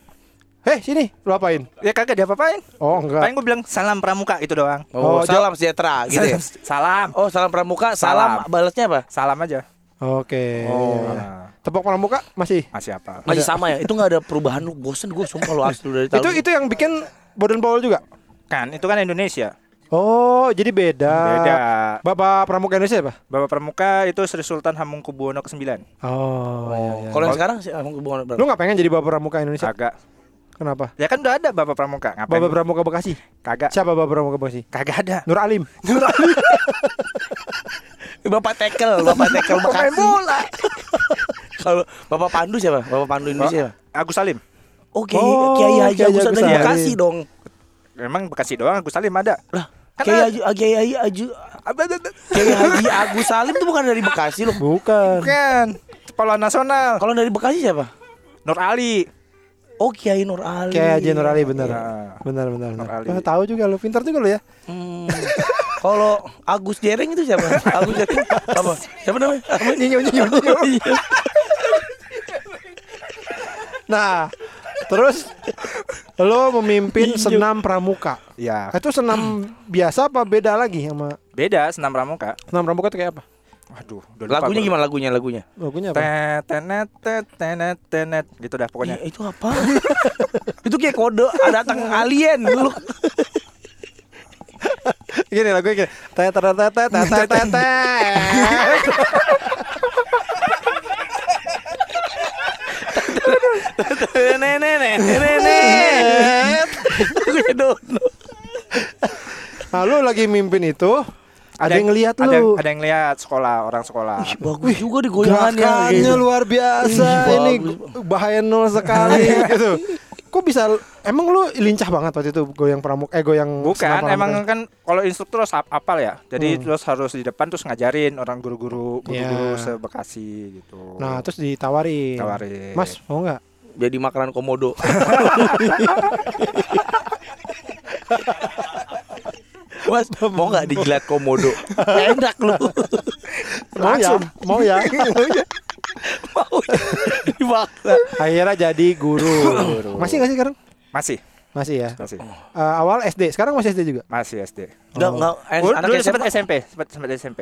Heh, sini, lo apain? Ya kagak dia apa-apain. Oh, enggak. Paling gue bilang salam pramuka itu doang. Oh, Oh, salam sejahtera <laughs> gitu ya Salam. Oh salam pramuka Salam, Salam. balasnya apa? Salam aja. Oke. Oh. iya, iya. Tepuk pramuka masih. Masih apa? Masih sama ya? Itu gak ada perubahan lu Bosen gue sumpah lu asli dari <laughs> Itu tahun itu yang bikin Boden Bowl juga. Kan itu kan Indonesia. Oh, jadi beda. Beda. Bapak pramuka Indonesia apa? Bapak Pramuka itu Sri Sultan Hamengkubuwono ke-9. Oh, iya, iya. Kalau yang sekarang sih emang hubungan Lu nggak pengen jadi bapak pramuka Indonesia? Agak. Kenapa? Ya kan udah ada Bapak Pramuka. Ngapain? Bapak pramuka Bekasi. Kagak. Siapa bapak pramuka Bekasi? Kagak ada. Nur Alim. <laughs> Bapak Tekel Bapak Tekel Bekasi Kalau Bapak Pandu siapa? Bapak Pandu Indonesia siapa? Agus Salim. Oke, Oh, Kiai Haji Kiai Agus Agus Salim. Bekasi dong. Memang Bekasi doang Agus Salim ada. Lah, Kan Kiai. Haji Kiai Haji Aju Kiai Haji Agus Salim itu bukan dari Bekasi loh. Bukan. Bukan. Kepala Nasional. Kalau dari Bekasi siapa? Nur Ali. Oh, Kiai Nur Ali. Kayak Haji Nur Ali bener. Nah. Benar benar. benar. Nur Ali. Tahu juga lu, pintar juga lu ya. Hmm. Kalau Agus Jereng itu siapa? Agus Jereng apa? Siapa namanya? Apa? Nyinyo Nyinyo <laughs> Nyinyo. Nah, terus lo memimpin senam pramuka. Ya. Itu senam biasa apa beda lagi sama Beda senam pramuka. senam pramuka itu kayak apa? Waduh, udah lupa Lagunya gua. gimana lagunya lagunya? Lagunya apa? Tet, tenet, tet, tenet, tenet. Gitu dah pokoknya. Eh, itu apa? <laughs> itu kayak kode datang <laughs> alien lu. Gini lagunya gini. Tet tet tet tet tet Nenek nenek dono. Nah, lu lagi mimpin itu ada ada, yang- lu. Ada yang lihat sekolah, orang sekolah. Ih, bagus juga di goyangannya. Gerakannya gitu. luar biasa. Ih, Ini bahaya nol sekali <laughs> gitu. Kok bisa emang lu lincah banget waktu itu goyang pramuk eh goyang Bukan, emang kan kalau instruktur harus ap- apal ya. Jadi Hmm. terus harus di depan terus ngajarin orang guru-guru guru-guru Iya. sebekasi gitu. Nah, terus ditawarin. tawarin. Mas, mau nggak? Jadi makanan komodo. <laughs> Mas, mau nggak dijilat komodo? Enak lu. Mau ya? <laughs> Mau ya? mau ya? Akhirnya jadi guru. <coughs> Masih nggak sih sekarang? masih, Masih ya. masih. Eh, awal SD, sekarang masih SD juga. Masih SD. Enggak, enggak. Oh. eh, Dulu, Anak dulu sempat SMP, sempat sempat SMP.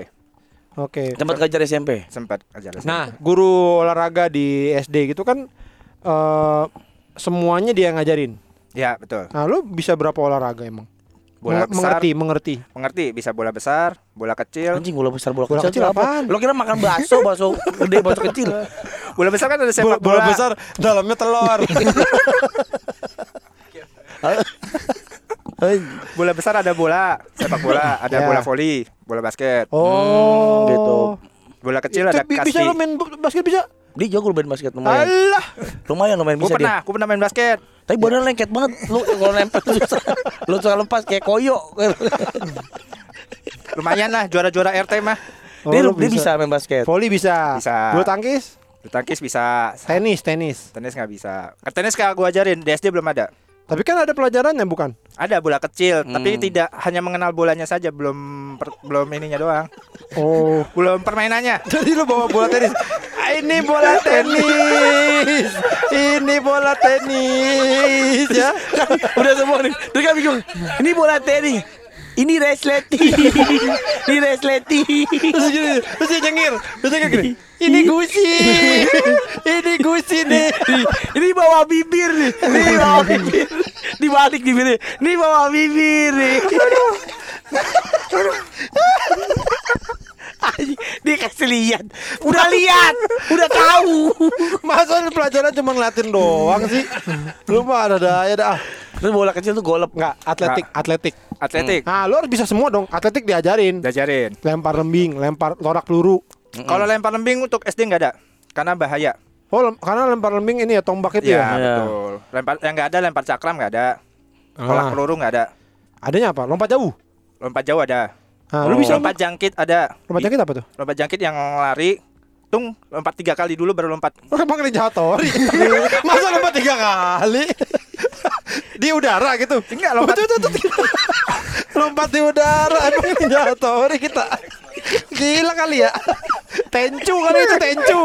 Oke. Tempat ngajar SMP. sempat ajar SMP. Nah, guru olahraga di SD gitu kan eh semuanya dia yang ngajarin. ya betul Nah, lu bisa berapa olahraga emang? bola besar mengerti, mengerti. mengerti bisa bola besar bola kecil Anjing bola besar bola, Bola kecil, kecil apa? apaan? Lo kira makan bakso, bakso gede, bakso kecil. <laughs> bola besar kan ada Bola, sepak bola bola, besar dalamnya telur. <laughs> bola besar ada bola sepak bola ada Ya. bola voli bola basket oh, gitu. bola kecil Itu ada bi- bisa lu main basket bisa? Dia jago main basket lumayan. Alah. Lumayan lumayan bisa pernah dia. gue pernah main basket Tapi badan lengket banget. Lu kalau nempel susah. <laughs> Lu suka lepas kayak koyo. lumayan lah juara-juara RT mah Oh, dia, lu dia bisa main basket. Volley bisa. Bisa. Bulu tangkis? Bulu tangkis bisa Tenis, tenis. tenis nggak bisa tenis kayak gue ajarin di SD belum ada Tapi kan ada pelajarannya bukan? ada bola kecil tapi Hmm. tidak hanya mengenal bolanya saja belum per- belum ininya doang Oh. belum permainannya <laughs> Jadi lu bawa bola tenis. Ah, Ini bola tenis. Ini bola tenis ya. Udah semua nih. Dia kan bingung. Ini bola tenis. Ini resleting. <laughs> Ini resleting. Terus gini, terus dia nyengir, terus dia gini. Ini gusi, ini gusi nih. Ini bawa bibir nih. Ini bawa bibir. Dibalik bibirnya. Ini bawa bibir nih. <laughs> Anjing, Dia kasih lihat. Udah lihat. Udah tahu. Masa pelajaran cuma ngeliatin doang sih? Lu mah ada daya dah. Terus bola kecil tuh golep. Enggak, atletik, atletik. atletik Nah, lu harus bisa semua dong. Atletik diajarin. diajarin Lempar lembing, lempar torak peluru. kalau lempar lembing untuk SD nggak ada karena bahaya Oh, lem- karena lempar lembing ini ya tombak itu ya. Iya. betul lempar yang nggak ada lempar cakram nggak ada tolak Ah. peluru nggak ada Adanya apa? Lompat jauh. lompat jauh ada Nah, lu bisa lompat jangkit ada lompat jangkit apa tuh? lompat jangkit yang lari tung lompat tiga kali dulu baru lompat <laughs> Oh, emang <laughs> Jatori. Masa lompat tiga kali? <laughs> di udara gitu. Enggak, lompat- Betul, betul, betul. lompat di udara emang Jatori kita. Gila kali ya. Tencu kan itu tencu.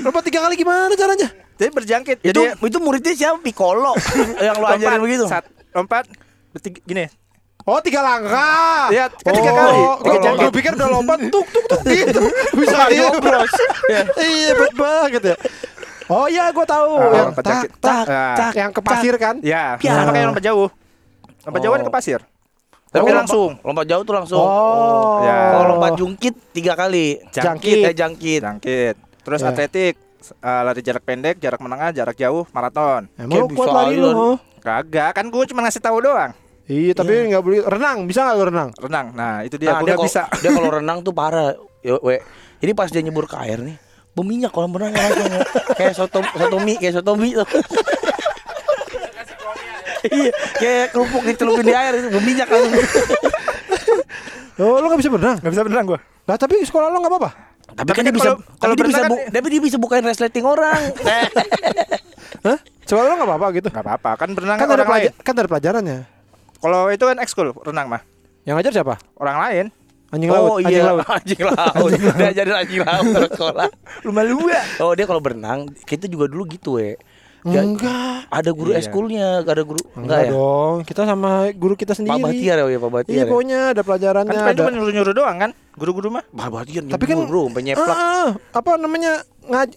lompat tiga kali gimana caranya? jadi berjangkit Itu jadi itu muridnya siapa? Piccolo. yang lu ajarin begitu. sat- lompat bertiga, gini Oh tiga langkah. Iya, kan tiga oh, kali. Oh, Tiga jangkit. gue pikir udah lompat tuk tuk tuk gitu. <laughs> Bisa diobros. <laughs> Iya bet banget ya. Oh iya gue tahu. Ah, yang tak jangkit. tak Ah. tak yang ke pasir kan. ya Ya. sama kayak lompat jauh lompat jauh kan Oh. ke pasir Tapi lompat- langsung Lompat jauh tuh langsung. Oh. ya. Kalau lompat jungkit tiga kali. Jangkit. Eh jangkit. jangkit terus Ya. atletik eh, lari jarak pendek jarak menengah jarak jauh maraton Emang lu kuat bisa lari lu. kagak kan gue cuma ngasih tahu doang Iya tapi nggak boleh renang bisa nggak lu renang? renang nah itu dia Nah, gue nggak kalau bisa dia kalau <laughs> renang tuh parah. Yo, we. Ini pas dia nyebur ke air nih, berminyak kolam renang langsung kayak soto soto mie kayak soto mie tuh. <laughs> Iya, kayak kerupuk dicelupin di air itu berminyak langsung. Oh lu nggak bisa berenang? nggak bisa berenang gue Lah tapi sekolah lu nggak apa-apa? Tapi kan kan dia bisa kalau- dia bisa bu, kan- tapi dia bisa bukain resleting orang. <laughs> Hah? Sekolah lu nggak apa-apa gitu? nggak apa-apa kan berenang Kan kan ada orang lain pelajar kan ada pelajarannya. kalau itu kan ekskul renang mah Yang ngajar siapa? orang lain Anjing laut. Oh anjing iya, laut. <laughs> anjing laut. Dia jadi anjing laut sekolah. Lumba-lumba. Oh dia kalau berenang, kita juga dulu gitu ya. Ya, Enggak. Ada guru Iya. eskulnya, ada guru Enggak enggak ya? dong. Kita sama guru kita Pak sendiri. Batiar ya, Pak Batiar. Iya ya? pokoknya ada kan pelajarannya cuma ada. cuma nyuruh-nyuruh doang kan guru-guru mah Pak Batiar Tapi kan bro, sampai nyeplak. Ah, ah, apa namanya ngaj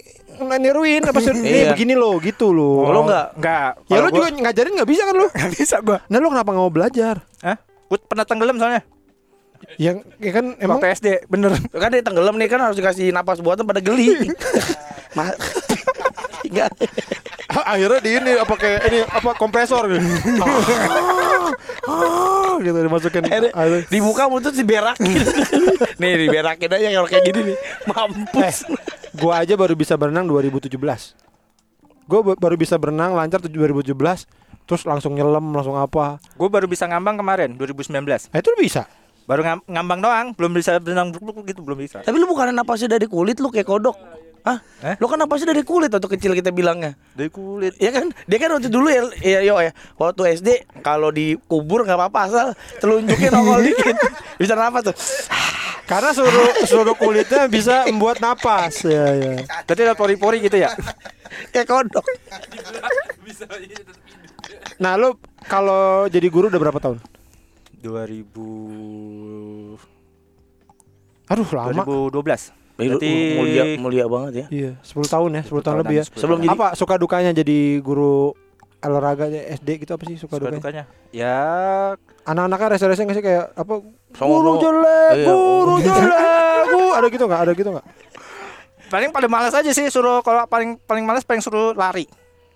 niruin apa sih? <laughs> Nih Iya. begini loh, gitu loh. Oh, lo enggak? nggak Ya lu juga gua- ngajarin nggak bisa kan lu? <laughs> nggak bisa gue Nah lu kenapa nggak mau belajar? Hah? Gue pernah tenggelam soalnya Yang ya kan emang Waktu SD bener <laughs> Kan dia tenggelam nih kan harus dikasih napas buatan pada geli. Ma Enggak. Akhirnya di ini apa kayak ini apa kompresor gitu. Ah, gitu dimasukin air. Dibuka mulut diberakin. <laughs> nih diberakin aja kalau kayak gini nih. Mampus. Gua aja baru bisa berenang 2017. Gua ba- baru bisa berenang lancar tuh 2017 terus langsung nyelam langsung apa. Gue baru bisa ngambang kemarin 2019 Nah itu lu bisa. Baru ngam- ngambang doang Belum bisa berenang gitu Belum bisa Tapi lu bukan napasnya dari kulit lu kayak kodok. Hah? Eh? Lu kan napasnya dari kulit waktu kecil kita bilangnya. Dari kulit Ya kan, dia kan waktu dulu ya, ya yo ya, waktu SD kalau dikubur nggak apa-apa asal telunjuknya nongol <laughs> dikit, bisa napas tuh. Karena seluruh seluruh kulitnya bisa membuat napas. Ya ya. Tadi ada pori-pori gitu ya Kayak kodok. Nah lu kalau jadi guru udah berapa tahun? 2000 Aduh lama. 2012. Berarti- mulia mulia banget ya. Iya, 10 tahun ya, 10 tahun lebih ya. Sebelum jadi Apa suka dukanya jadi guru olahraga SD gitu apa sih suka Suka dukanya? dukanya. Ya Anak-anaknya rese-rese nggak sih kayak apa? Songong- Guru jelek, Iya. guru <laughs> jelek, guru. Ada gitu nggak? Ada gitu nggak? paling pada malas aja sih suruh kalau paling paling malas paling suruh lari.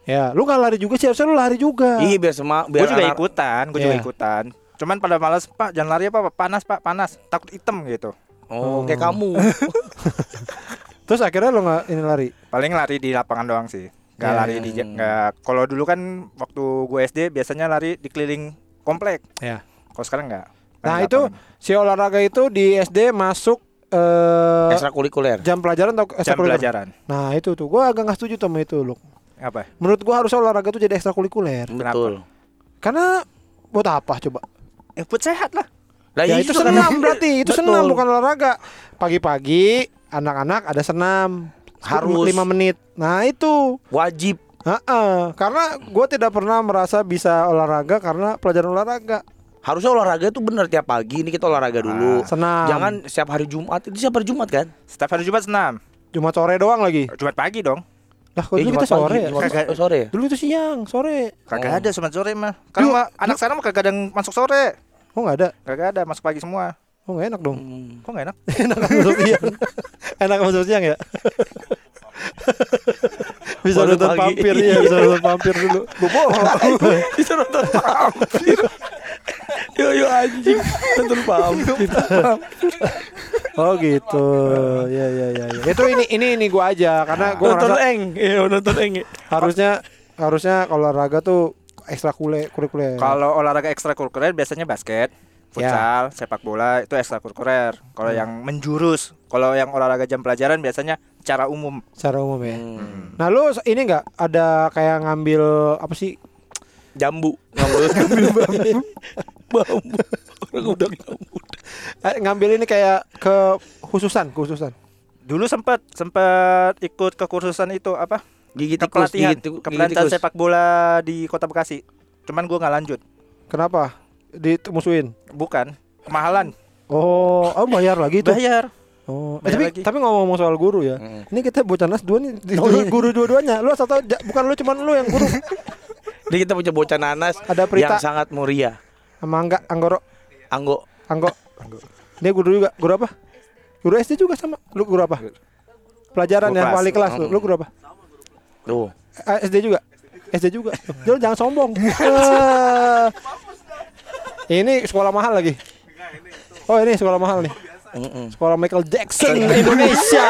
Ya, lu nggak lari juga sih, harusnya lu lari juga. Iya biar sema biar Gue juga ikutan, gue juga Iya. ikutan. Cuman pada malas, Pak, jangan lari apa, Pak? Panas, Pak, panas. Takut hitam gitu. Oh, kayak kamu. <laughs> Terus akhirnya lu nggak ini lari? Paling lari di lapangan doang sih. Gak Ya. lari di nggak. Kalau dulu kan waktu gue SD biasanya lari di keliling komplek. Ya. Kalau sekarang nggak. Nah, itu si olahraga itu di SD masuk eh Ekstrakurikuler. jam pelajaran atau jam ekstrakurikuler? pelajaran. Nah, itu tuh gua agak nggak setuju sama itu, lu. Apa? Menurut gua harusnya olahraga tuh jadi ekstrakurikuler. Betul. Karena buat apa coba? Eh, buat sehat lah. Lah ya iya itu juga senam kan. berarti, itu Betul. senam bukan olahraga. Pagi-pagi anak-anak ada senam Harus. 5 menit. Nah, itu. Wajib. Heeh, karena gua tidak pernah merasa bisa olahraga karena pelajaran olahraga. Harusnya olahraga itu bener tiap pagi ini kita olahraga dulu. Senam. Jangan setiap hari Jumat. Itu setiap hari Jumat kan? Setiap hari Jumat senam. Cuma sore doang lagi. Jumat pagi dong. Lah, kok Eh, dulu Jumat kita sore pagi, ya? Jumat- Kagak. sore ya? Dulu itu siang, sore. Kagak Oh. ada Jumat sore mah. Kan mah anak sekarang mah kagak ada yang masuk sore. Oh, nggak ada. Kagak ada, masuk pagi semua. Oh, nggak enak dong. Hmm. Kok nggak enak? <laughs> enak masuk siang. enak masuk siang ya? <laughs> bisa Masuk nonton pagi. vampir ya, bisa nonton vampir dulu. <laughs> Gue bohong. Bisa nonton vampir. Yo yo anjing. Nonton vampir. Oh gitu. Ya ya ya ya. Itu ini ini ini gua aja karena gua Nonton ngerasa eng. Iya nonton eng. harusnya harusnya kalau olahraga tuh ekstrakurikuler. kurikuler. Kalau olahraga ekstrakurikuler biasanya basket, futsal, sepak bola itu ekstrakurikuler. Kalau yang menjurus, kalau yang olahraga jam pelajaran biasanya secara umum. secara umum ya. Hmm. Nah, lu ini enggak ada kayak ngambil apa sih? Jambu. Ngambil <laughs> bambu. Bambu. Orang udah jambu. Eh, ngambil ini kayak ke khususan, khususan. Dulu sempat sempat ikut ke kursusan itu apa? Gigi Ke tikus. pelatihan, Gigi tikus. ke gigi tikus. sepak bola di Kota Bekasi. Cuman gua nggak lanjut. Kenapa? Dimusuhin. Bukan, kemahalan. Oh, oh bayar lagi tuh. Bayar. Oh, eh, Bayar tapi lagi. tapi ngomong-ngomong soal guru ya. Mm. Ini kita bocah nas dua nih, di- Oh, iya. guru dua-duanya. Lu asal bukan lu cuman lu yang guru. <laughs> Ini kita punya bocah nanas Ada Prita. yang sangat muria. Sama enggak Anggoro, Anggo. Anggo. Dia guru juga. Guru apa? Guru SD juga sama. Lu guru apa? Pelajaran Guru ya, kelas. wali kelas lu. Lu guru apa? Tuh. Eh, SD juga. SD juga. <laughs> Jangan jangan sombong. Eh. ini sekolah mahal lagi. Oh, ini sekolah mahal nih. Sekolah Michael Jackson Indonesia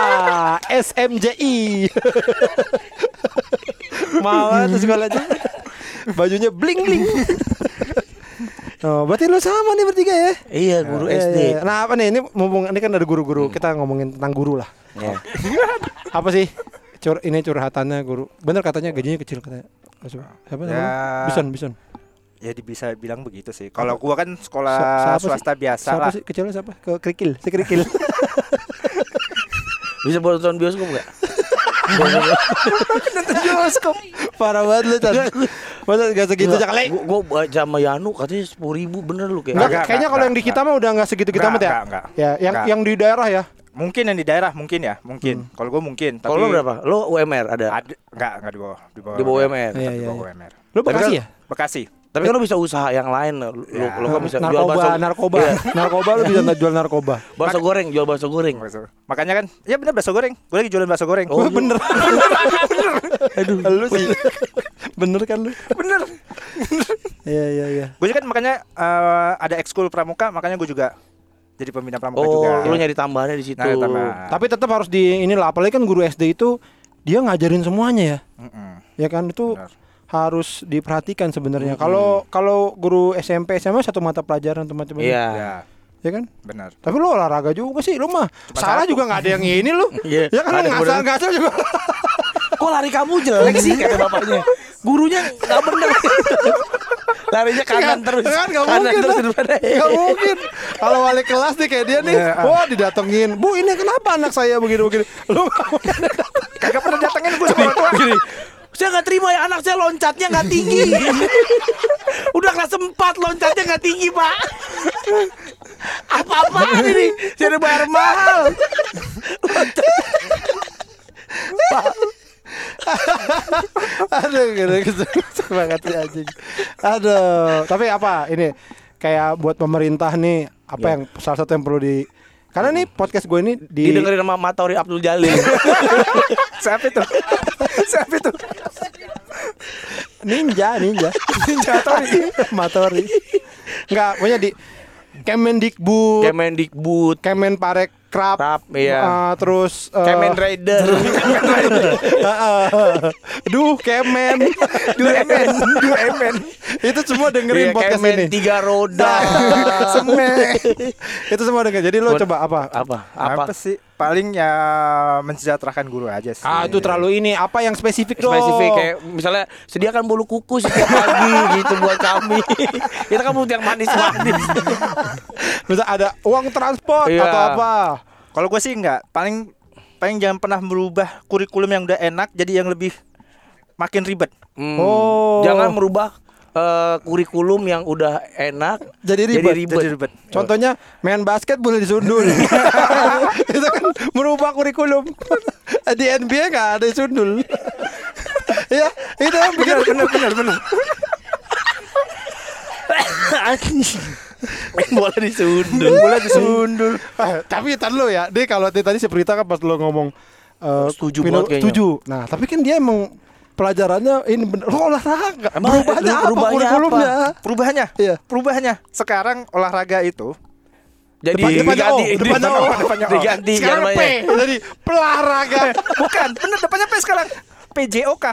SMJI <laughs> Mahal itu sekolahnya Bajunya bling bling Oh, berarti lu sama nih bertiga ya? Iya, guru Iya, SD. iya, iya. Nah, apa nih? Ini mumpung ini kan ada guru-guru, kita ngomongin tentang guru lah. Ya. Apa sih? Cur ini curhatannya guru. Bener katanya gajinya kecil katanya. Siapa Ya. namanya? Bison, Bison. Ya bisa bilang begitu sih. Kalau gua kan Sa- sekolah siapa sih? swasta biasa Siapa lah. sih kecilnya siapa? Ke kerikil, si kerikil. <laughs> Bisa nonton bioskop enggak? bioskop. Parah banget lu, Chan. Masa gak segitu aja kali? Gua, gua baca sama Yanu katanya sepuluh ribu bener lu kayak. Kayaknya kalau yang di kita mah udah enggak segitu kita amat ya. enggak, enggak. Ya, yang Enggak. yang di daerah ya. Mungkin yang di daerah mungkin ya, mungkin. Kalau gua mungkin, tapi Kalau lu berapa? Lu UMR ada. Ada enggak enggak di bawah, di bawah. Di bawah UMR. Iya, Di iya, bawah iya. UMR. Lu Tapi Bekasi kan- ya? Bekasi. Tapi kan lu bisa usaha yang lain. Lu, Ya. lu kan bisa jual bakso, narkoba, narkoba. Iya. narkoba lu bisa jual narkoba. bakso goreng, jual bakso goreng. Makanya kan, ya benar bakso goreng. Gue lagi jualan bakso goreng. Oh, Wah, bener. <laughs> Aduh. lu sih. bener kan lu? bener. Iya, iya, iya. Gue kan makanya eh, ada ekskul pramuka, makanya gue juga jadi pembina pramuka Oh, juga. lu nyari tambahannya di situ. Nah, tambah. Tapi tetap harus di inilah apalagi kan guru SD itu dia ngajarin semuanya ya. Mm-mm. Ya kan itu Benar. harus diperhatikan sebenarnya. Kalau kalau guru SMP SMA satu mata pelajaran teman-teman. Iya. Ya, Ya kan? benar. Tapi lu olahraga juga sih, lu mah Cuma salah satu. juga nggak ada yang ini lu. <laughs> Iya. Ya kan ngasal kemudian- ngasal juga. Kok lari kamu jelek sih kata bapaknya. Gurunya nggak bener. <laughs> Larinya kanan terus. Kan nggak kanan mungkin. Nggak mungkin. Kalau wali kelas nih kayak dia nih, Iya, ah. wah didatengin. Bu ini kenapa anak saya begini begini? Lu. Kagak pernah datengin gue sama orang tua. Gini. Saya nggak terima ya anak saya loncatnya nggak tinggi. <laughs> Udah kelas 4 loncatnya nggak tinggi pak. Apa-apaan ini? Saya udah bayar mahal. <laughs> Aduh, gitu, gitu banget sih anjing. Aduh, tapi apa ini kayak buat pemerintah nih apa Ya. yang salah satu yang perlu di karena nih podcast gue ini di Didengerin sama Matori Abdul Jalil. <laughs> Siapa itu? Siapa itu? ninja, ninja, Ninja Tori. Matori. <laughs> Enggak, pokoknya di Kemendikbud, Kemendikbud, Kemenparekraf, Krap, iya. eh, terus eh, Kemen Rider. <laughs> Duh, Kemen, Duh emen, duh emen. itu semua dengerin Iya, podcast Kemen ini. tiga roda. <laughs> Semen. itu semua dengerin. Jadi lo coba apa? apa? Apa, Apa? sih? Paling ya mensejahterakan guru aja sih. Ah, itu terlalu ini. Apa yang spesifik dong? spesifik kayak misalnya sediakan bolu kukus setiap pagi <laughs> gitu buat kami. <laughs> Kita kan butuh yang manis-manis. <laughs> Misal ada uang transport Iya. atau apa? Kalau gue sih enggak, paling paling jangan pernah merubah kurikulum yang udah enak jadi yang lebih makin ribet. Hmm. Oh. Jangan merubah eh, kurikulum yang udah enak Jadi ribet. Jadi ribet. Jadi ribet. Contohnya main basket boleh disundul. <laughs> itu kan merubah kurikulum. Di NBA nggak ada disundul. ya, itu yang bikin benar benar benar. Bola disundul. Bola disundul. Eh, tapi tar lo ya, dia kalau tadi si Prita kan pas lo ngomong eh, Setuju pino- banget kayaknya. setuju. Nah, tapi kan dia emang pelajarannya ini bener lo olahraga. Emang Perubahannya apa perubahannya kurikulumnya? Perubahannya. Iya. Perubahannya. Sekarang olahraga itu Jadi Depan- depannya O, diganti, depannya O, depannya O. diganti Sekarang namanya. P, jadi pelaraga. bukan, bener depannya P sekarang. PJOK.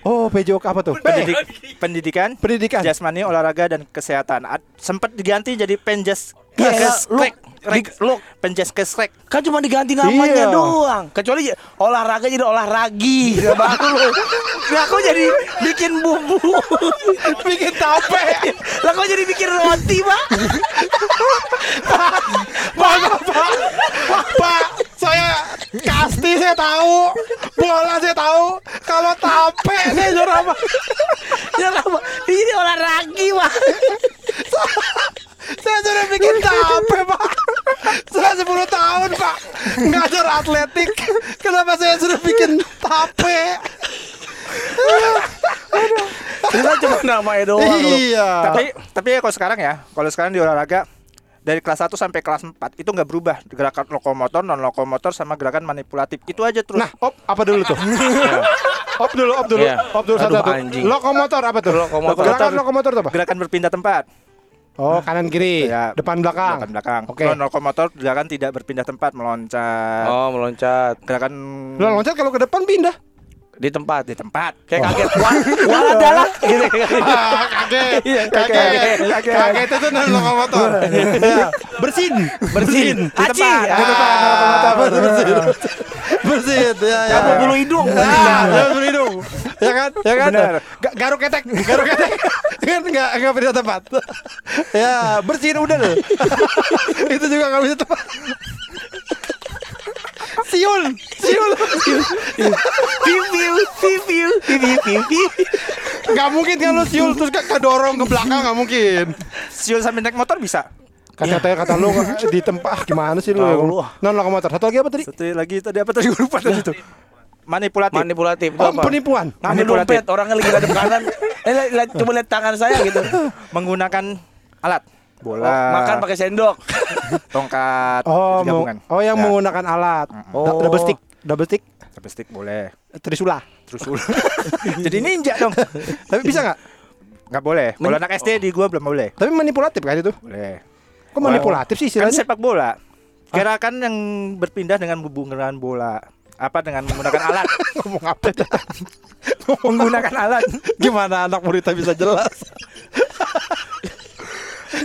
Oh, PJOK apa tuh? Pendidik, pendidikan, Pendidikan. jasmani, olahraga dan kesehatan. Sempat diganti jadi penjas Iya, kes lu- rek, di- lu- penjas kesrek. Kan cuma diganti namanya Iya. doang. Kecuali olahraga jadi olahragi. Ya baru lu. <laughs> Lah kok jadi bikin bumbu. <laughs> bikin tape. Lah kok jadi bikin roti, Pak? <laughs> Pak, Pak, Pak, Pak, saya kasti saya tahu, bola saya tahu, kalau tape saya nyuruh apa? Ya apa? Ini olahragi, Pak. Saya sudah bikin tape, Pak. Saya 10 tahun, Pak. Ngajar atletik. Kenapa saya sudah bikin tape? Itu kan cuma doang. lu. Iya. Tapi tapi ya kalau sekarang ya, kalau sekarang di olahraga dari kelas 1 sampai kelas 4 itu nggak berubah gerakan lokomotor, non lokomotor sama gerakan manipulatif. Itu aja terus. Nah, op apa dulu tuh? <laughs> op dulu, op dulu, Iya. op dulu satu-satu. anjing. Lokomotor apa tuh? Lokomotor. Gerakan lokomotor tuh apa? gerakan berpindah tempat. Oh, kanan kiri, Ya, depan belakang. Belakang belakang. Oke. Non lokomotor gerakan tidak berpindah tempat, meloncat. Oh, meloncat Gerakan Lo loncat kalau ke depan pindah. Di tempat. di tempat. Kayak kaget. <laughs> Wah, wah adalah. Gitu. <laughs> Kaget, Iya, kaget, kaget. kaget, itu non lokomotor. Ya, bersin, Bersin. Di tempat, di tempat, bersin, bersin, bersin, ya, ya. Bulu hidung? Ah, ya, bulu hidung, ya kan, ya kan. Garuk ketek, garuk ketek, <laughs> kan nggak nggak pindah tempat. Ya, bersihin udah deh. itu juga nggak bisa tempat. Siul, siul, Piu piu piu piu piu piu piu. nggak mungkin kan lu siul terus ke kedorong ke belakang nggak mungkin. Siul sambil naik motor bisa. Kata kata kata lu di tempat gimana sih lu? Non lokomotor. Satu lagi apa tadi? Satu lagi tadi apa tadi gue lupa tadi itu. Manipulatif. Manipulatif itu Oh, apa? penipuan. Ngambil Manipulatif. dompet, orangnya lagi ngadep kanan. <laughs> Eh, lihat- coba lihat tangan saya gitu. <laughs> Menggunakan alat bola. Oh, makan pakai sendok. <laughs> tongkat Oh, mau, gabungan. oh yang Ya, menggunakan alat. Oh. Da- Double stick, double stick, Tapi stick boleh. trisula. Terus ulang. <laughs> Jadi ninja dong. Tapi bisa nggak? Nggak boleh. Kalau anak SD di gua belum boleh. Tapi manipulatif kan itu? Boleh. Kok manipulatif sih Kan istilahnya? sepak bola. Gerakan yang berpindah dengan hubungan bola. Apa dengan menggunakan alat? <laughs> Ngomong apa? menggunakan alat. Gimana anak muridnya bisa jelas?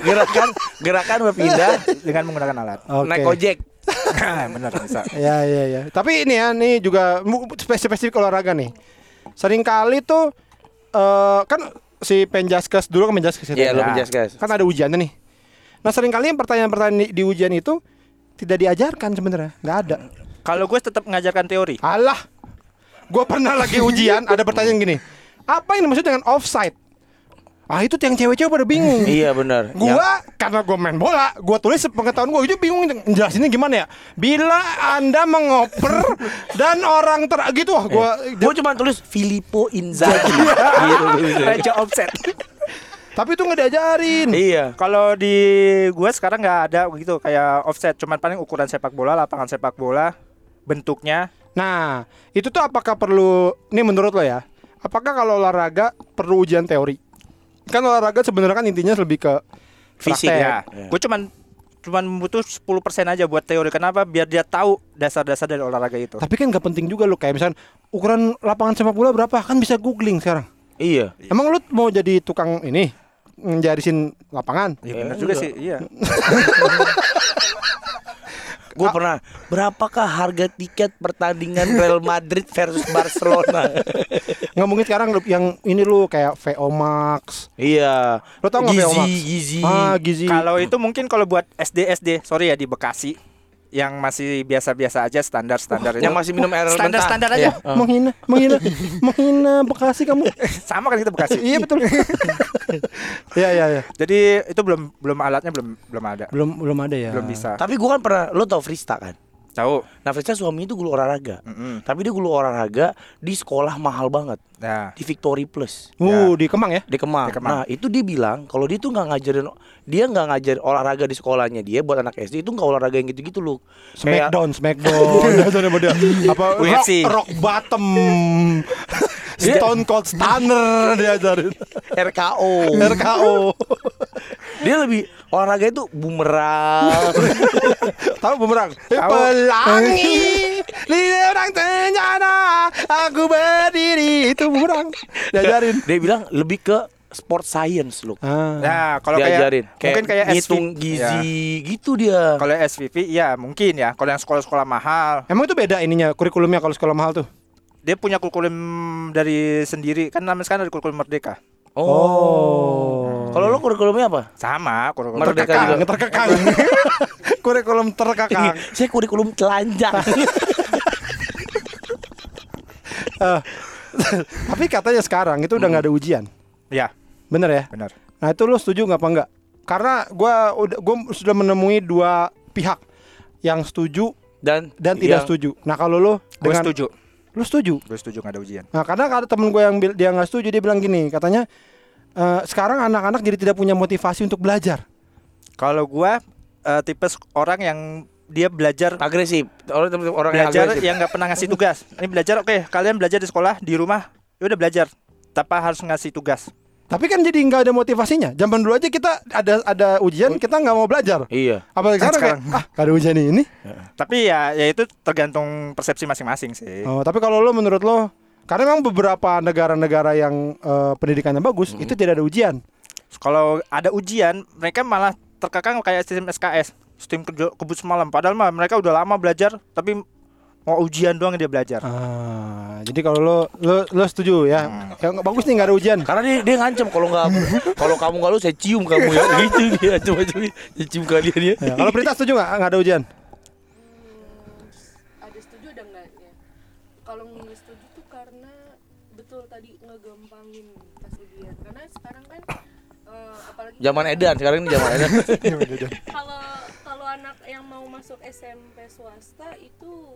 Gerakan gerakan berpindah dengan menggunakan alat. Oke. naik ojek. <laughs> Benar bisa. Ya ya ya. Tapi ini ya, nih juga spesifik spesifik olahraga nih. Sering kali tuh eh kan si penjaskes dulu kan penjaskes itu Iya, ya. lu penjaskes. Kan ada ujiannya nih. Nah sering kali yang pertanyaan-pertanyaan di, di ujian itu tidak diajarkan sebenarnya, nggak ada. Kalau gue tetap mengajarkan teori. Alah, gue pernah lagi ujian ada pertanyaan gini. Apa yang dimaksud dengan offside? Ah itu yang cewek-cewek pada bingung. <laughs> Iya benar. Gua karena gue main bola, gua tulis sepengetahuan gue itu bingung jelasinnya gimana ya. Bila anda mengoper <laughs> dan orang ter gitu wah gua Gue cuma tulis Filippo Inzaghi. <laughs> gitu, gitu. Raja offset. tapi itu nggak diajarin. Iya. Kalau di gue sekarang nggak ada begitu kayak offset, cuman paling ukuran sepak bola, lapangan sepak bola, bentuknya. Nah, itu tuh apakah perlu ini menurut lo ya? Apakah kalau olahraga perlu ujian teori? Kan olahraga sebenarnya kan intinya lebih ke Fisik ya. Ya, gue cuman cuman butuh 10% aja buat teori. Kenapa? Biar dia tahu dasar-dasar dari olahraga itu. Tapi kan nggak penting juga lo kayak misalnya ukuran lapangan sepak bola berapa kan bisa googling sekarang. Iya. Emang lu mau jadi tukang ini ngejarisin lapangan? Iya Ya, benar juga sih, iya. <laughs> Gue pernah berapakah harga tiket pertandingan Real Madrid versus Barcelona? <laughs> Nggak mungkin sekarang lu- yang ini lu kayak VO Max. iya. Lo tau nggak VO Max? Gizi, gizi. Ah, gizi. Kalau itu mungkin kalau buat SD SD, sorry ya di Bekasi yang masih biasa-biasa aja standar-standar itu. yang masih minum air standar-standar aja. Ah. menghina, menghina, <laughs> menghina Bekasi kamu. Sama kan kita Bekasi. iya betul. <laughs> <laughs> Iya iya iya. Jadi itu belum belum alatnya belum belum ada. Belum belum ada ya. Belum bisa. Tapi gue kan pernah, lo tau Frista kan? Tahu. Nah Frista suami itu guru olahraga. Mm-mm. Tapi dia guru olahraga di sekolah mahal banget. Nah, Di Victory Plus. Uh, di Kemang ya? Di Kemang. Di Kemang. Nah itu dia bilang kalau dia tuh nggak ngajarin dia nggak ngajarin olahraga di sekolahnya dia buat anak SD itu nggak olahraga yang gitu-gitu loh. Kayak- Smackdown, <laughs> Smackdown. Dasarnya dia. Apa rock, rock bottom. Stone Cold Stunner diajarin. <laughs> RKO. RKO. dia lebih olahraga itu bumerang. <laughs> Tahu bumerang? Pelangi di orang ternyata aku berdiri itu bumerang. Diajarin. dia bilang lebih ke sport science loh. Ah. nah kalau Diajarin. kayak mungkin kayak ngitung SV. gizi Ya. gitu dia. Kalau SVP ya mungkin ya. Kalau yang sekolah-sekolah mahal, Emang itu beda ininya kurikulumnya kalau sekolah mahal tuh? Dia punya kurikulum dari sendiri. Kan namanya sekarang dari kurikulum Merdeka. Oh. Kalau lo kurikulumnya apa? Sama kurikulum Merdeka terkekang, juga. terkekang. <laughs> kurikulum terkekang. Saya kurikulum telanjang. <laughs> Eh, tapi katanya sekarang itu udah nggak ada ujian. Ya, Bener ya? benar. Nah itu lo setuju nggak apa enggak? Karena gua udah gua sudah menemui dua pihak yang setuju Dan dan tidak setuju. Nah kalau lo Gue dengan setuju. Lo setuju. Gue setuju nggak ada ujian. Nah karena ada temen gue yang dia nggak setuju dia bilang gini katanya eh, sekarang anak-anak jadi tidak punya motivasi untuk belajar. Kalau gua eh, tipe orang yang dia belajar agresif. Orang orang yang belajar agresif. yang nggak pernah ngasih tugas. Ini belajar oke, kalian belajar di sekolah, di rumah, ya udah belajar. Tanpa harus ngasih tugas. Tapi kan jadi nggak ada motivasinya. Zaman dulu aja kita ada ada ujian kita nggak mau belajar. Iya. Apalagi Kan sekarang, kayak, ah gak ada ujian ini. <laughs> Tapi ya ya itu tergantung persepsi masing-masing sih. Oh, tapi kalau lo menurut lo karena memang beberapa negara-negara yang eh, pendidikannya bagus itu tidak ada ujian. Kalau ada ujian, mereka malah terkekang kayak sistem SKS, sistem kerja kebut semalam. Padahal mah mereka udah lama belajar, tapi mau ujian doang dia belajar. Ah, jadi kalau lo lo lo setuju ya? Yang nggak bagus nih nggak ada ujian. Karena dia dia ngancam kalau nggak <laughs> kalau kamu nggak lu saya cium kamu ya <laughs> gitu dia coba coba dia cium kalian ya. Ya, kalau Prita setuju nggak nggak ada ujian? ada setuju ada enggaknya kalau nggak setuju tuh karena betul tadi ngegampangin pas ujian karena sekarang kan eh, apalagi Zaman edan sekarang ini zaman edan. <laughs> kalau kalau anak yang mau masuk SMP swasta itu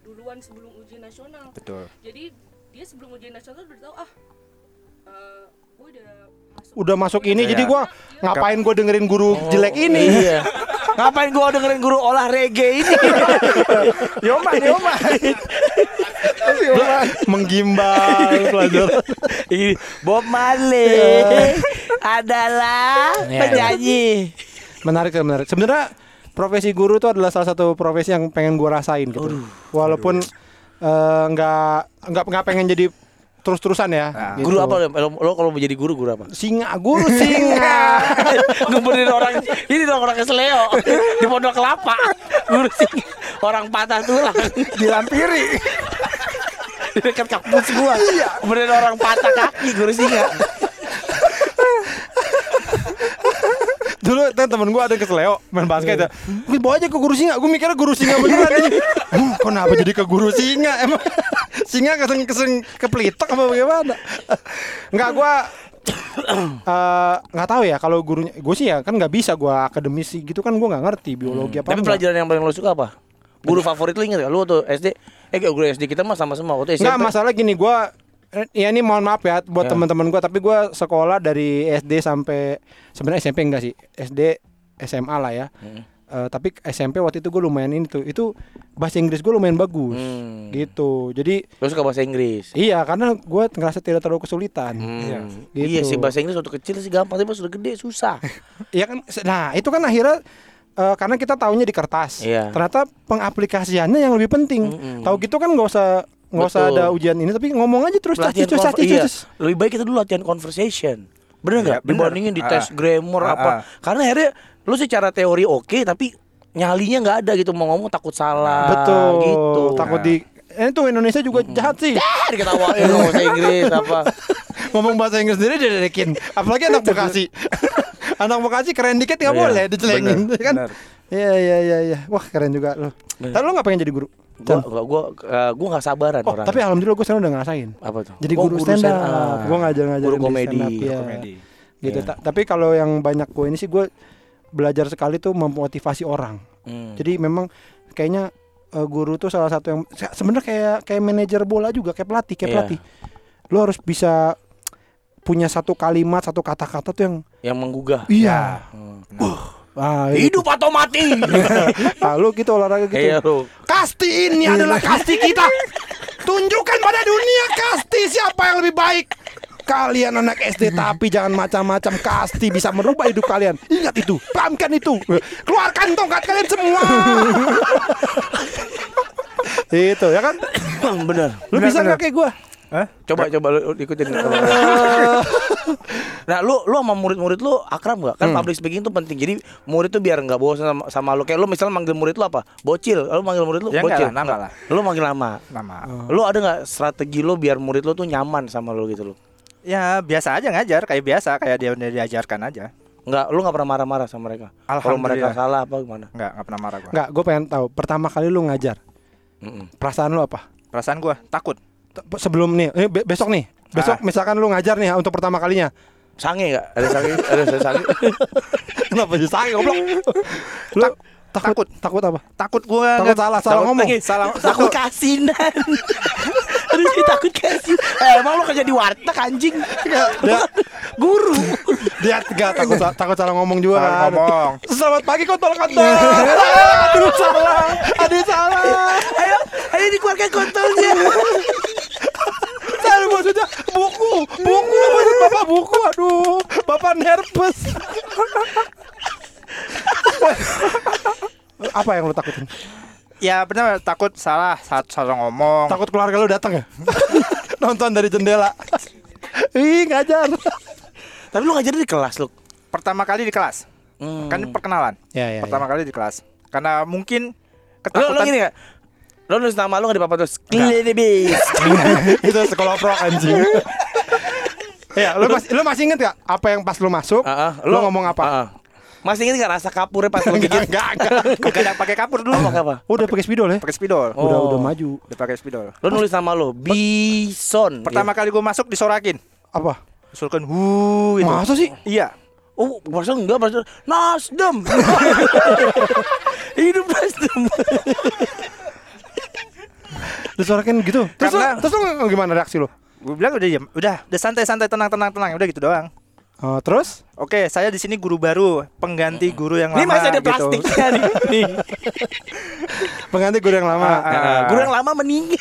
duluan sebelum ujian nasional Betul. jadi dia sebelum ujian nasional udah tahu ah eh, gue udah masuk Udah masuk ini Iya. jadi gua ngapain gua dengerin guru jelek ini? Iya. <laughs> Ngapain gua dengerin guru olah reggae ini? <laughs> Yoman, Yoman. Menggimbal <laughs> pelajaran. Ini Bob Marley adalah Iya. penyanyi. Menarik menarik. Sebenarnya profesi guru itu adalah salah satu profesi yang pengen gua rasain gitu. Walaupun eh, nggak nggak nggak pengen jadi terus-terusan ya. Nah, gitu. Guru apa lo, lo kalau mau jadi guru guru apa? Singa, guru singa. <laughs> Ngeberin orang ini dong orang kesleo di pondok kelapa. Guru sing orang patah tulang Dilampiri. di dekat kampus gua. Benerin orang patah kaki guru singa. <laughs> Dulu kan temen gue ada yang ke Seleo main basket ya. Gue bawa aja ke guru singa. Gue mikirnya guru singa beneran ini. Hmm, kenapa jadi ke guru singa? Emang <laughs> singa keseng keseng kepelitok apa bagaimana? Enggak gue eh, nggak tahu ya kalau gurunya gue sih ya kan nggak bisa gue akademisi gitu kan gue nggak ngerti biologi apa Tapi enggak. pelajaran yang paling lo suka apa? Guru favorit lu inget gak? Lu waktu SD Eh guru SD kita mah sama semua Waktu SMP Enggak masalah gini gue Ya ini mohon maaf ya buat Ya. teman-teman gue tapi gue sekolah dari SD sampai sebenarnya SMP enggak sih SD SMA lah ya Hmm. Eh, tapi SMP waktu itu gue lumayan ini tuh itu bahasa Inggris gue lumayan bagus Hmm. gitu jadi Lu suka bahasa Inggris iya karena gue ngerasa tidak terlalu kesulitan Hmm. Iya. Gitu. Iya sih bahasa Inggris waktu kecil sih gampang Tapi pas udah gede susah <laughs> Iya kan nah itu kan akhirnya eh, karena kita tahunya di kertas Iya. ternyata pengaplikasiannya yang lebih penting Mm-mm. tahu gitu kan nggak usah nggak usah ada ujian ini tapi ngomong aja terus cacis, conver- cacis, iya. Lebih baik kita dulu latihan conversation. Bener nggak? bener. Dibandingin di tes Ah. grammar Ah, apa. ah. Karena akhirnya Lu secara teori oke Tapi nyalinya nggak ada gitu. Mau ngomong takut salah betul. gitu. Takut di ini tuh Indonesia juga jahat sih. Ah, diketawain ngomong bahasa <laughs> Inggris apa. Ngomong bahasa Inggris sendiri diledekin apalagi anak Bekasi. <laughs> Anak Bekasi keren dikit nggak Iya, boleh dicelengin kan? bener. Iya iya iya iya wah keren juga lo Bener. tapi lo nggak pengen jadi guru Gua Chan? gua gua, eh, gua nggak sabaran oh orang tapi alhamdulillah gue sekarang udah ngerasain apa tuh jadi Oh, guru, stand up, stand-up. gue ngajar ngajar Guru komedi. ya. Komedi. gitu Iya. Ta- tapi kalau yang banyak gue ini sih gue belajar sekali tuh memotivasi orang Hmm. jadi memang kayaknya eh, guru tuh salah satu yang se- sebenarnya kayak kayak manajer bola juga kayak pelatih kayak Iya. pelatih lo harus bisa punya satu kalimat satu kata-kata tuh yang yang menggugah iya Hmm. Ah, itu. hidup atau mati Ah, lu gitu olahraga gitu iya kasti ini adalah kasti kita tunjukkan pada dunia kasti siapa yang lebih baik Kalian anak SD tapi jangan macam-macam kasti bisa merubah hidup kalian. Ingat itu, pahamkan itu. Keluarkan tongkat kalian semua. itu ya kan? bener Lu Benar, bisa benar. nggak kayak gua? Hah? coba coba lu ikutin <laughs> nah lu lu sama murid-murid lu akrab gak kan Hmm. public speaking itu penting jadi murid tuh biar nggak bosan sama, sama lu kayak lu misalnya manggil murid lu apa bocil lu manggil murid lu Ya enggak bocil lah, nama lah. lu manggil nama Nama. lu ada nggak strategi lu biar murid lu tuh nyaman sama lu gitu lu Ya biasa aja ngajar kayak biasa kayak dia udah diajarkan aja. nggak lu nggak pernah marah-marah sama mereka kalau mereka Alhamdulillah. salah apa gimana Enggak, enggak pernah marah gua. Nggak, gue pengen tahu. Pertama kali lu ngajar, Mm-mm. perasaan lu apa? Perasaan gua takut. Sebelum nih, eh, be- besok nih. Besok Ah. misalkan lu ngajar nih untuk pertama kalinya. sange nggak ada sange ada sange <laughs> Kenapa jadi sange goblok? Lu takut takut apa? Takut gua Takut salah salah takut ngomong. lagi, salah takut kasinan <laughs> sih takut kasih eh, Emang lu kerja di warteg anjing Dia, <laughs> Guru dia enggak takut takut salah ngomong juga Salah kan. ngomong. Selamat pagi kontol kontol. Aduh salah. Aduh salah. Ayo Ayo dikeluarkan kontolnya Saya maksudnya buku, buku maksud Bapak buku. Aduh, Bapak nervous. Apa yang lu takutin? Ya benar takut salah saat salah ngomong. Takut keluarga lu datang ya? <laughs> Nonton dari jendela. Ih, ngajar. Tapi lu ngajar di kelas lu Pertama kali di kelas. Hmm. Kan perkenalan. Ya, ya. Pertama kali di kelas. Karena mungkin Lu, ketakutan. lu gini gak? Lu nulis nama lu gak di papan terus Enggak. Klidibis <laughs> itu sekolah pro anjing. Ya, lu masih lu masih inget gak apa yang pas lu masuk? Ah, ah. lu, ngomong apa? Ah, ah. Masih inget gak rasa kapurnya pas lu Enggak, gigit? enggak, enggak. Ada pakai kapur dulu. Oh, pakai apa? Udah pakai spidol ya? Pakai spidol. Udah Oh. udah maju. Udah pakai spidol. Lu nulis nama lu Bison Pertama kali gua masuk disorakin. Apa? Disulkan hu gitu. Masa sih? Iya. Oh, perasaan enggak, perasaan Nasdem. <laughs> Hidup Nasdem. Disorakin gitu. Terus Karena- lu, terus lu gimana reaksi lu? Gue bilang udah diam. Udah, udah santai-santai tenang tenang tenang. Udah gitu doang. Oh, terus? Oke, saya di sini guru baru, pengganti guru yang Ini lama. masih ada gitu. plastiknya nih. nih. <laughs> Pengganti guru yang lama. Ah. Nah, Guru yang lama meninggal.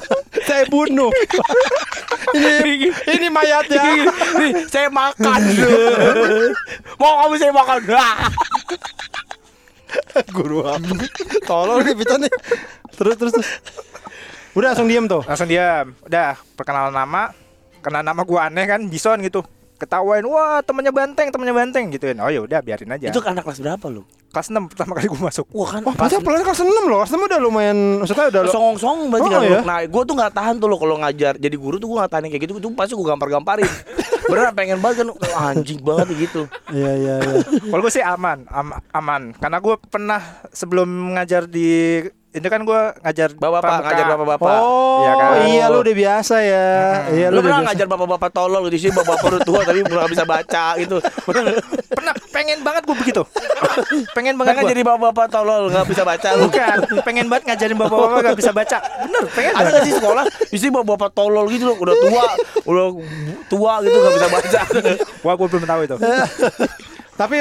<laughs> Saya bunuh. <laughs> ini ini mayatnya. Nih, saya makan. Mau kamu saya makan. Ah. guru apa? Tolong nih nih. Terus terus terus. Udah langsung diem tuh. Langsung diam. Udah, perkenalan nama. Karena nama gua aneh kan, Bison gitu. Ketawain, wah temennya banteng, temennya banteng gituin. Oh ya udah biarin aja. Itu anak kelas berapa lu? kelas 6 pertama kali gua masuk. Wah kan Wah, padahal pelan kelas 6 loh. Kelas 6 udah lumayan maksudnya udah lo- songong-songong berarti Oh, kan iya? Nah, gue tuh nggak tahan tuh lo kalau ngajar jadi guru tuh gue nggak tahan yang kayak gitu. Itu pasti gue gampar-gamparin. <laughs> Beneran pengen banget kan anjing banget gitu. Iya iya iya. Kalau gue sih aman, am- aman. Karena gue pernah sebelum ngajar di ini kan gue ngajar Bapak-bapak ngajar bapak-bapak. Oh Iya kan? iya lu udah biasa ya. Iya Lu udah pernah biasa. ngajar bapak-bapak tolol di sini bapak-bapak udah tua tapi belum bisa baca gitu. <laughs> Pernah pengen banget gue begitu. pengen banget Pengen gua. jadi bapak-bapak tolol nggak bisa baca lu. Bukan, pengen banget ngajarin bapak-bapak gak bisa baca. Bener, pengen Ada nggak sih sekolah Isi bapak-bapak tolol gitu loh Udah tua Udah tua gitu nggak bisa baca Wah, gue belum tahu itu. <laughs> Tapi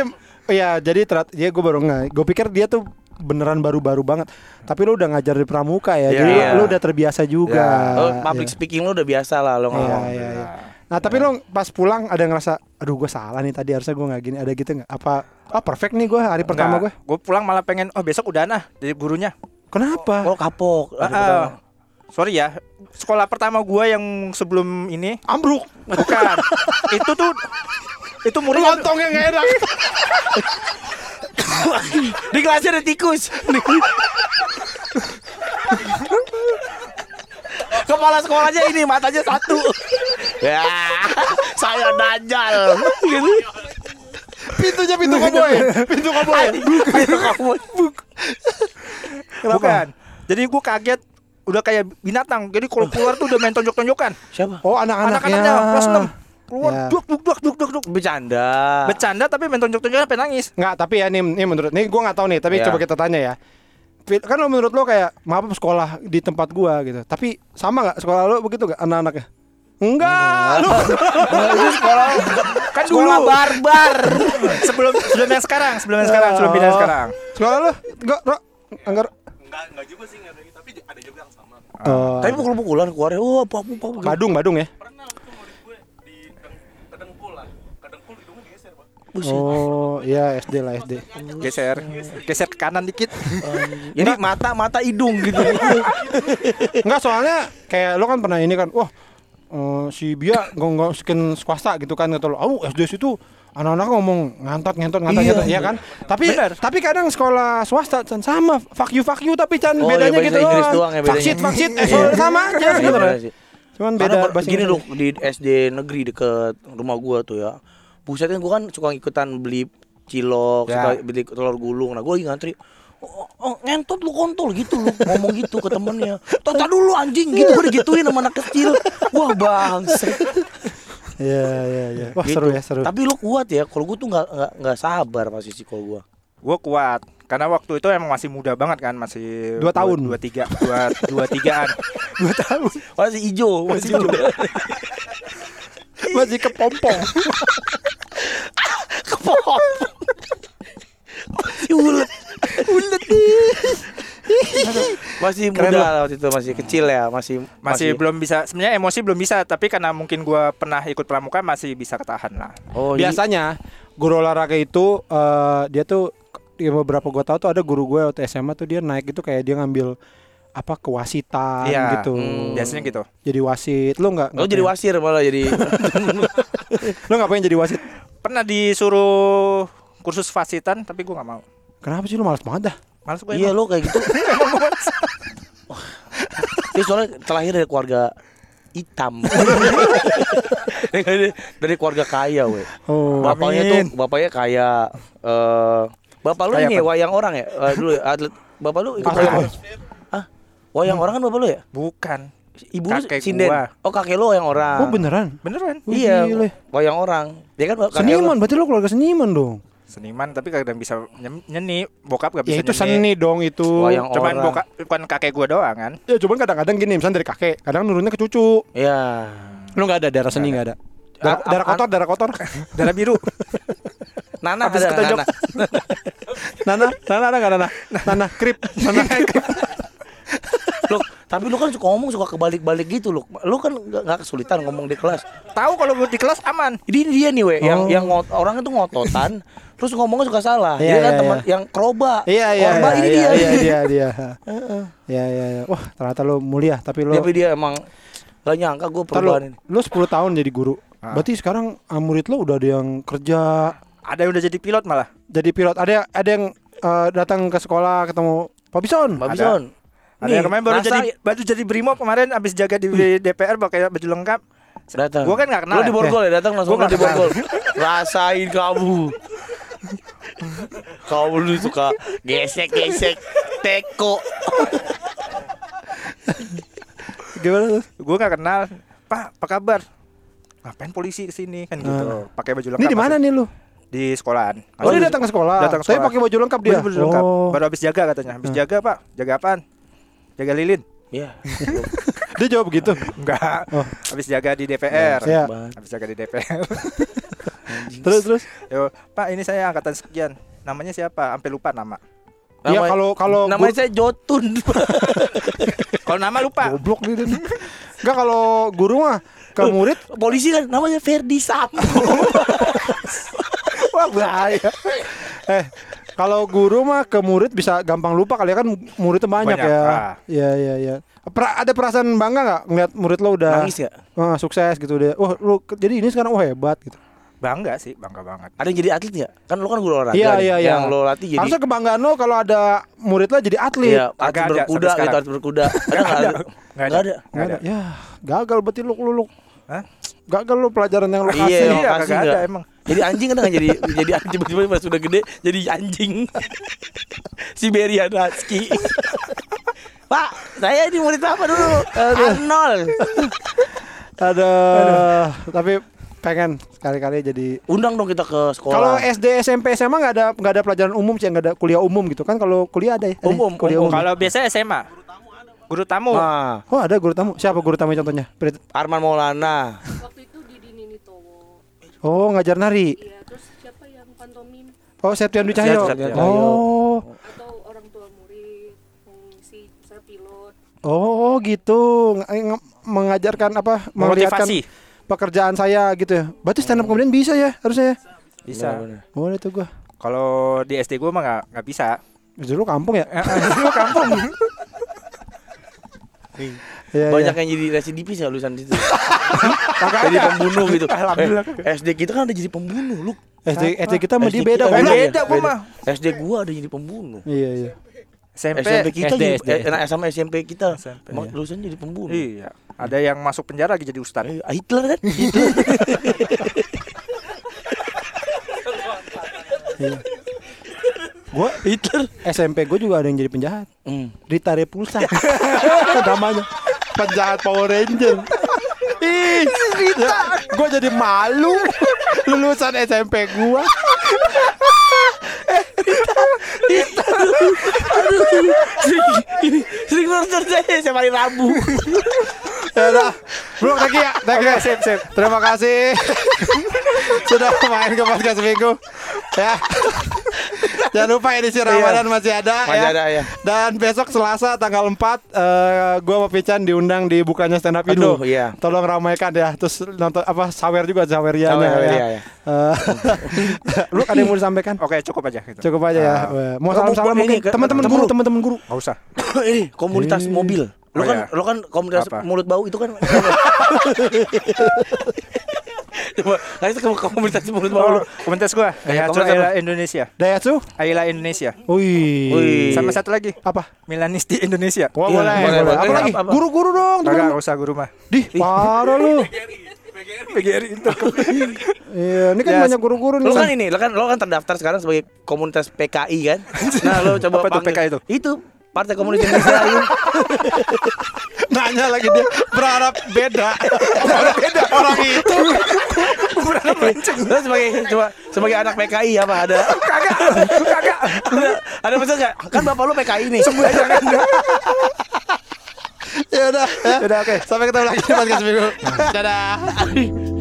ya jadi terat ya gue baru nggak. Gue pikir dia tuh beneran baru-baru banget. Tapi lu udah ngajar di pramuka ya. Jadi Iya. lu, lu udah terbiasa juga. Oh, public Iya. speaking lu udah biasa lah lo Iya, ngomong iya, iya. Nah tapi lu pas pulang ada ngerasa Aduh gue salah nih tadi harusnya gue gak gini Ada gitu gak? Apa Ah perfect nih gue hari pertama gue Gue pulang malah pengen, oh besok udah nah jadi gurunya. Kenapa? Oh kapok Ah, ah. sorry ya, sekolah pertama gua yang sebelum ini Ambruk bukan. <laughs> itu tuh itu muridnya Lontong yang enak <laughs> Di kelasnya ada tikus. Kepala sekolahnya ini matanya satu. Ya Saya dajal Gitu Pintunya pintu koboi. Pintu koboi. Ayo kamu bukan. Jadi gua kaget udah kayak binatang. Jadi kalau keluar tuh udah main tonjok-tonjokan. Siapa? Oh anak-anaknya. Anak-anaknya kelas 6 keluar Ya. duk duk duk duk duk duk. Bercanda Bercanda tapi main tonjok-tonjokan sampai nangis. Nggak tapi ya nih, nih menurut Nih gue gak tahu nih Tapi Ya. coba kita tanya ya Kan lo menurut lo kayak Maaf sekolah di tempat gua gitu Tapi sama gak sekolah lo begitu gak anak-anaknya? Enggak lu <laughs> Itu sekolah Kan Sekolah dulu barbar <laughs> sebelum sebelum yang sekarang, sebelum yang sekarang, sebelum pindah sekarang. Sekolah lo? Enggak? Enggak Enggak, enggak juga sih, enggak ada. Tapi ada juga yang sama. Oh, Tapi pukul-pukulan keluarnya Oh apa apa apa Badung, Badung ya? Pernah waktu murid gue di Deng- Kedengkul lah. Kedengkul hidungnya Oh, iya SD lah SD. Geser, geser ke kanan dikit. <laughs> Jadi mata mata hidung gitu <laughs> Enggak soalnya kayak lo kan pernah ini kan, wah eh, si Bia ngomong swasta gitu kan kata lo, oh SD situ anak-anak ngomong ngantot ngantot ngantot Iya, ngantot, ya kan? Tapi Bener. tapi kadang sekolah swasta Chan, sama fuck you fuck you tapi Chan Oh, bedanya iya, gitu Inggris doang ya. Vaksin vaksin eh Iya. sama aja Iya, sebenarnya. bener sih. Cuman Karena beda bahasa gini loh di SD negeri deket rumah gua tuh ya. Busetnya gua kan suka ikutan beli cilok, Ya. suka beli telur gulung. Nah, gua lagi ngantri. Oh, oh, ngentot lu kontol gitu lu ngomong gitu ke temennya. Tota <laughs> dulu anjing gitu gua digituin sama anak kecil. Wah bangsa. Iya iya iya. Wah Gitu. seru ya seru. Tapi lu kuat ya. Kalau gua tuh nggak nggak nggak sabar pasti sih kalau gua. Gue kuat karena waktu itu emang masih muda banget kan masih Dua tahun. dua tiga dua dua tigaan <laughs> dua tahun Masih hijau, masih hijau. <laughs> Masih kepompong. <laughs> Kepop. Masih ulet. Ulet. masih Keren muda lah waktu itu masih kecil ya, masih masih belum bisa sebenarnya emosi belum bisa tapi karena mungkin gue pernah ikut pramuka masih bisa ketahan lah Oh, Biasanya guru olahraga itu eh, dia tuh di beberapa gua tahu tuh ada guru gue waktu SMA tuh dia naik itu kayak dia ngambil apa kewasitan Iya, gitu. hmm. biasanya gitu Jadi wasit. Lu enggak Oh jadi wasir malah jadi <laughs> Lu ngapain jadi wasit? pernah disuruh kursus fasitan tapi gue nggak mau Kenapa sih lu malas banget dah? males gue Iya lo kayak gitu <laughs> Wah. Dia soalnya terlahir dari keluarga hitam <laughs> dari, dari keluarga kaya weh Oh. Bapaknya amin. tuh Bapaknya kaya eh Bapak lu Kaya ini ya, apa? wayang orang ya Eh, Dulu atlet Bapak lu ikut Ah, wayang orang Hah? Wayang orang kan bapak lu ya? bukan Ibu lu Kakek sinden gua. Oh kakek lu wayang orang Oh beneran? beneran Oh, Iya gile. Wayang orang Dia kan kakek lu- Seniman, berarti lu keluarga seniman dong. seniman tapi kadang bisa nyeni bokap gak Ya bisa itu nyeni seni dong itu. Wayang cuman orang. bokap bukan kakek gue doang kan Ya cuman kadang-kadang gini, misalnya dari kakek, kadang nurunnya ke cucu. Iya Lu nggak ada darah seni nggak ada. Darah, Ah, darah ah, kotor, darah kotor. <laughs> darah biru Nana Habis ada ketonjok. Nana <laughs> Nana, Nana ada nggak Nana? <laughs> Nana, krip, Nana. Lu, tapi lu kan suka ngomong suka kebalik-balik gitu lu. Lu kan nggak kesulitan ngomong di kelas. tahu kalau gue di kelas aman Ini dia nih we, yang Oh. yang ngot, orang itu ngototan, <laughs> terus ngomongnya suka salah. Iya, dia kan iya, teman iya. yang kroba. Iya iya Korba iya, ini iya, dia. Iya dia dia. <laughs> Iya iya iya. Wah, ternyata lu mulia tapi lu Tapi dia emang gak nyangka gue perubahan ini. lu 10 tahun jadi guru. Ah. Berarti sekarang ah, murid lu udah ada yang kerja ada yang udah jadi pilot malah jadi pilot. Ada ada yang eh, datang ke sekolah ketemu Pak Bison. Mbak Bison. Ada yang kemarin baru jadi baru jadi brimob kemarin abis jaga di DPR pakai baju lengkap Datang. Gua kan nggak kenal Lu ya. di borgol ya datang langsung Gua lu di borgol. Rasain kamu. Kamu lu suka gesek-gesek teko. Gimana tuh? Gue gak kenal. Pak, apa kabar? Ngapain polisi ke sini kan gitu? Pakai baju lengkap. Ini di mana nih lu? Di sekolahan. Oh, dia datang ke sekolah. Datang ke Tapi pakai baju lengkap dia. Baju, baju lengkap. Oh. Baru habis jaga katanya. Habis jaga, Pak. Jaga apaan? Jaga lilin. Iya. <laughs> Dia jawab begitu. Enggak. Oh. Habis jaga di DPR. Ya. Habis jaga di DPR. <laughs> Terus terus. Yo, Pak, ini saya angkatan sekian. Namanya siapa? Sampai lupa nama. Iya kalau kalau Namanya saya Jotun. <laughs> Kalau nama lupa. goblok nih dia. Enggak kalau guru mah ke murid Polisi kan namanya Ferdi Sambo. wah bahaya. Eh, kalau guru mah ke murid bisa gampang lupa kali ya kan muridnya banyak, Banyak, ya. ah. Iya iya iya. Pra- ada perasaan bangga nggak ngeliat murid lo udah Nangis ya? ah, sukses gitu deh. Wah, lu ke- jadi ini sekarang wah hebat gitu. Bangga sih, bangga banget. Ada yang jadi atlet nggak? Kan lo kan guru olahraga. Iya iya iya. Yang lo latih jadi Harusnya kebanggaan lo kalau ada murid lo jadi atlet. Iya, atlet Kagak ada berkuda gitu, atlet berkuda. <laughs> Ada nggak? Nggak ada? ada. Nggak ada. Nggak ada. Ya, gagal berarti lu lu. lu. Hah? Gagal lu pelajaran yang lu Iya, kasih. Iya, kasih kagak ada emang. Jadi anjing kan nggak jadi jadi anjing pas sudah gede jadi anjing. <laughs> Siberian Husky. Pak, saya ini murid apa dulu? Arnold. <laughs> Ada tapi pengen sekali-kali jadi Undang dong kita ke sekolah. Kalau SD, SMP, SMA nggak ada nggak ada pelajaran umum sih, nggak ada kuliah umum gitu kan? Kalau kuliah ada ya? Umum, kuliah umum. umum. Kalau biasa SMA. Guru tamu. Nah, Oh ada guru tamu. Siapa guru tamu contohnya? Arman Maulana. waktu itu di Dini Oh ngajar nari. iya terus siapa yang pantomim Oh Septian Dwi Cahyo. Oh atau orang tua murid mengisi saya pilot oh gitu Ng- ng- mengajarkan apa? Motivasi. pekerjaan saya gitu ya. Berarti stand up kemudian bisa ya harusnya ya? Bisa. Boleh tuh gua. Kalau di SD gue mah nggak nggak bisa. Dulu kampung ya? Lu kampung. <laughs> Iya, Banyak iya. yang jadi residivis ya lulusan situ. <laughs> jadi pembunuh gitu. Alhamdulillah. Eh, SD kita kan ada jadi pembunuh, lu. SD SD kita mah SD dia beda. beda. gua mah. SD gua ada jadi pembunuh. Iya iya. SMP, SMP kita SD, SD. eh, sama SMP kita. SMP, iya. Lulusan jadi pembunuh. Iya. Ada yang masuk penjara lagi jadi ustad. Eh, Hitler kan? Hitler. <laughs> <laughs> Hitler. SMP gue juga ada yang jadi penjahat. Hmm. Rita Repulsa. <laughs> namanya penjahat Power Ranger. Ih, Rita. Gue jadi malu lulusan SMP gua. Ini sering nonton saya setiap hari Rabu. Ya udah. Bro, thank you ya. Thank you. Sip, sip. Terima kasih sudah main ke podcast minggu. Ya. Jangan lupa edisi Ramadan masih ada Masih ya. ada, ya. Dan besok Selasa tanggal 4 eh gua sama Pican diundang di bukanya stand up Indo. Aduh, iya. Tolong ramaikan ya. Terus nonton apa sawer juga saweriannya Sawer, ya. iya, iya. Eh, <laughs> lu ada yang mau disampaikan? Oke, cukup aja gitu. Cukup aja ya. Ah. Mau salam-salam mungkin teman-teman guru, lu. teman-teman guru. Nggak usah. <coughs> ini komunitas mobil. Lo Oh, kan iya. lo kan komunitas Apa? mulut bau itu kan. <laughs> Coba kasih ke komunitas mulut bau Oh, lu. komunitas gua. Daihatsu Ayla? Indonesia. Daihatsu? Ayla Indonesia. Wih. Sama satu lagi. Apa? Milanisti Indonesia. Wah, Iya, boleh, boleh, boleh. boleh. Apa Eh, lagi? Guru-guru dong, Kagak teman. nggak usah guru mah. Dih, parah lu. PGRI itu. Iya, ini kan Ya, banyak guru-guru nih. Lo kan ini, lo kan lo kan terdaftar sekarang sebagai komunitas PKI kan. <laughs> Nah, lo coba Apa tuh panggil- PKI itu? Itu Partai Komunis Indonesia. <laughs> Nanya lagi dia berharap beda. Berharap beda <laughs> orang itu. Lo sebagai coba sebagai anak PKI apa ada? Kagak, kagak. Ada pesan nggak? Kan bapak lo PKI nih. Semua <laughs> Ya udah, ya. Udah oke. Sampai ketemu lagi di podcast minggu. Dadah.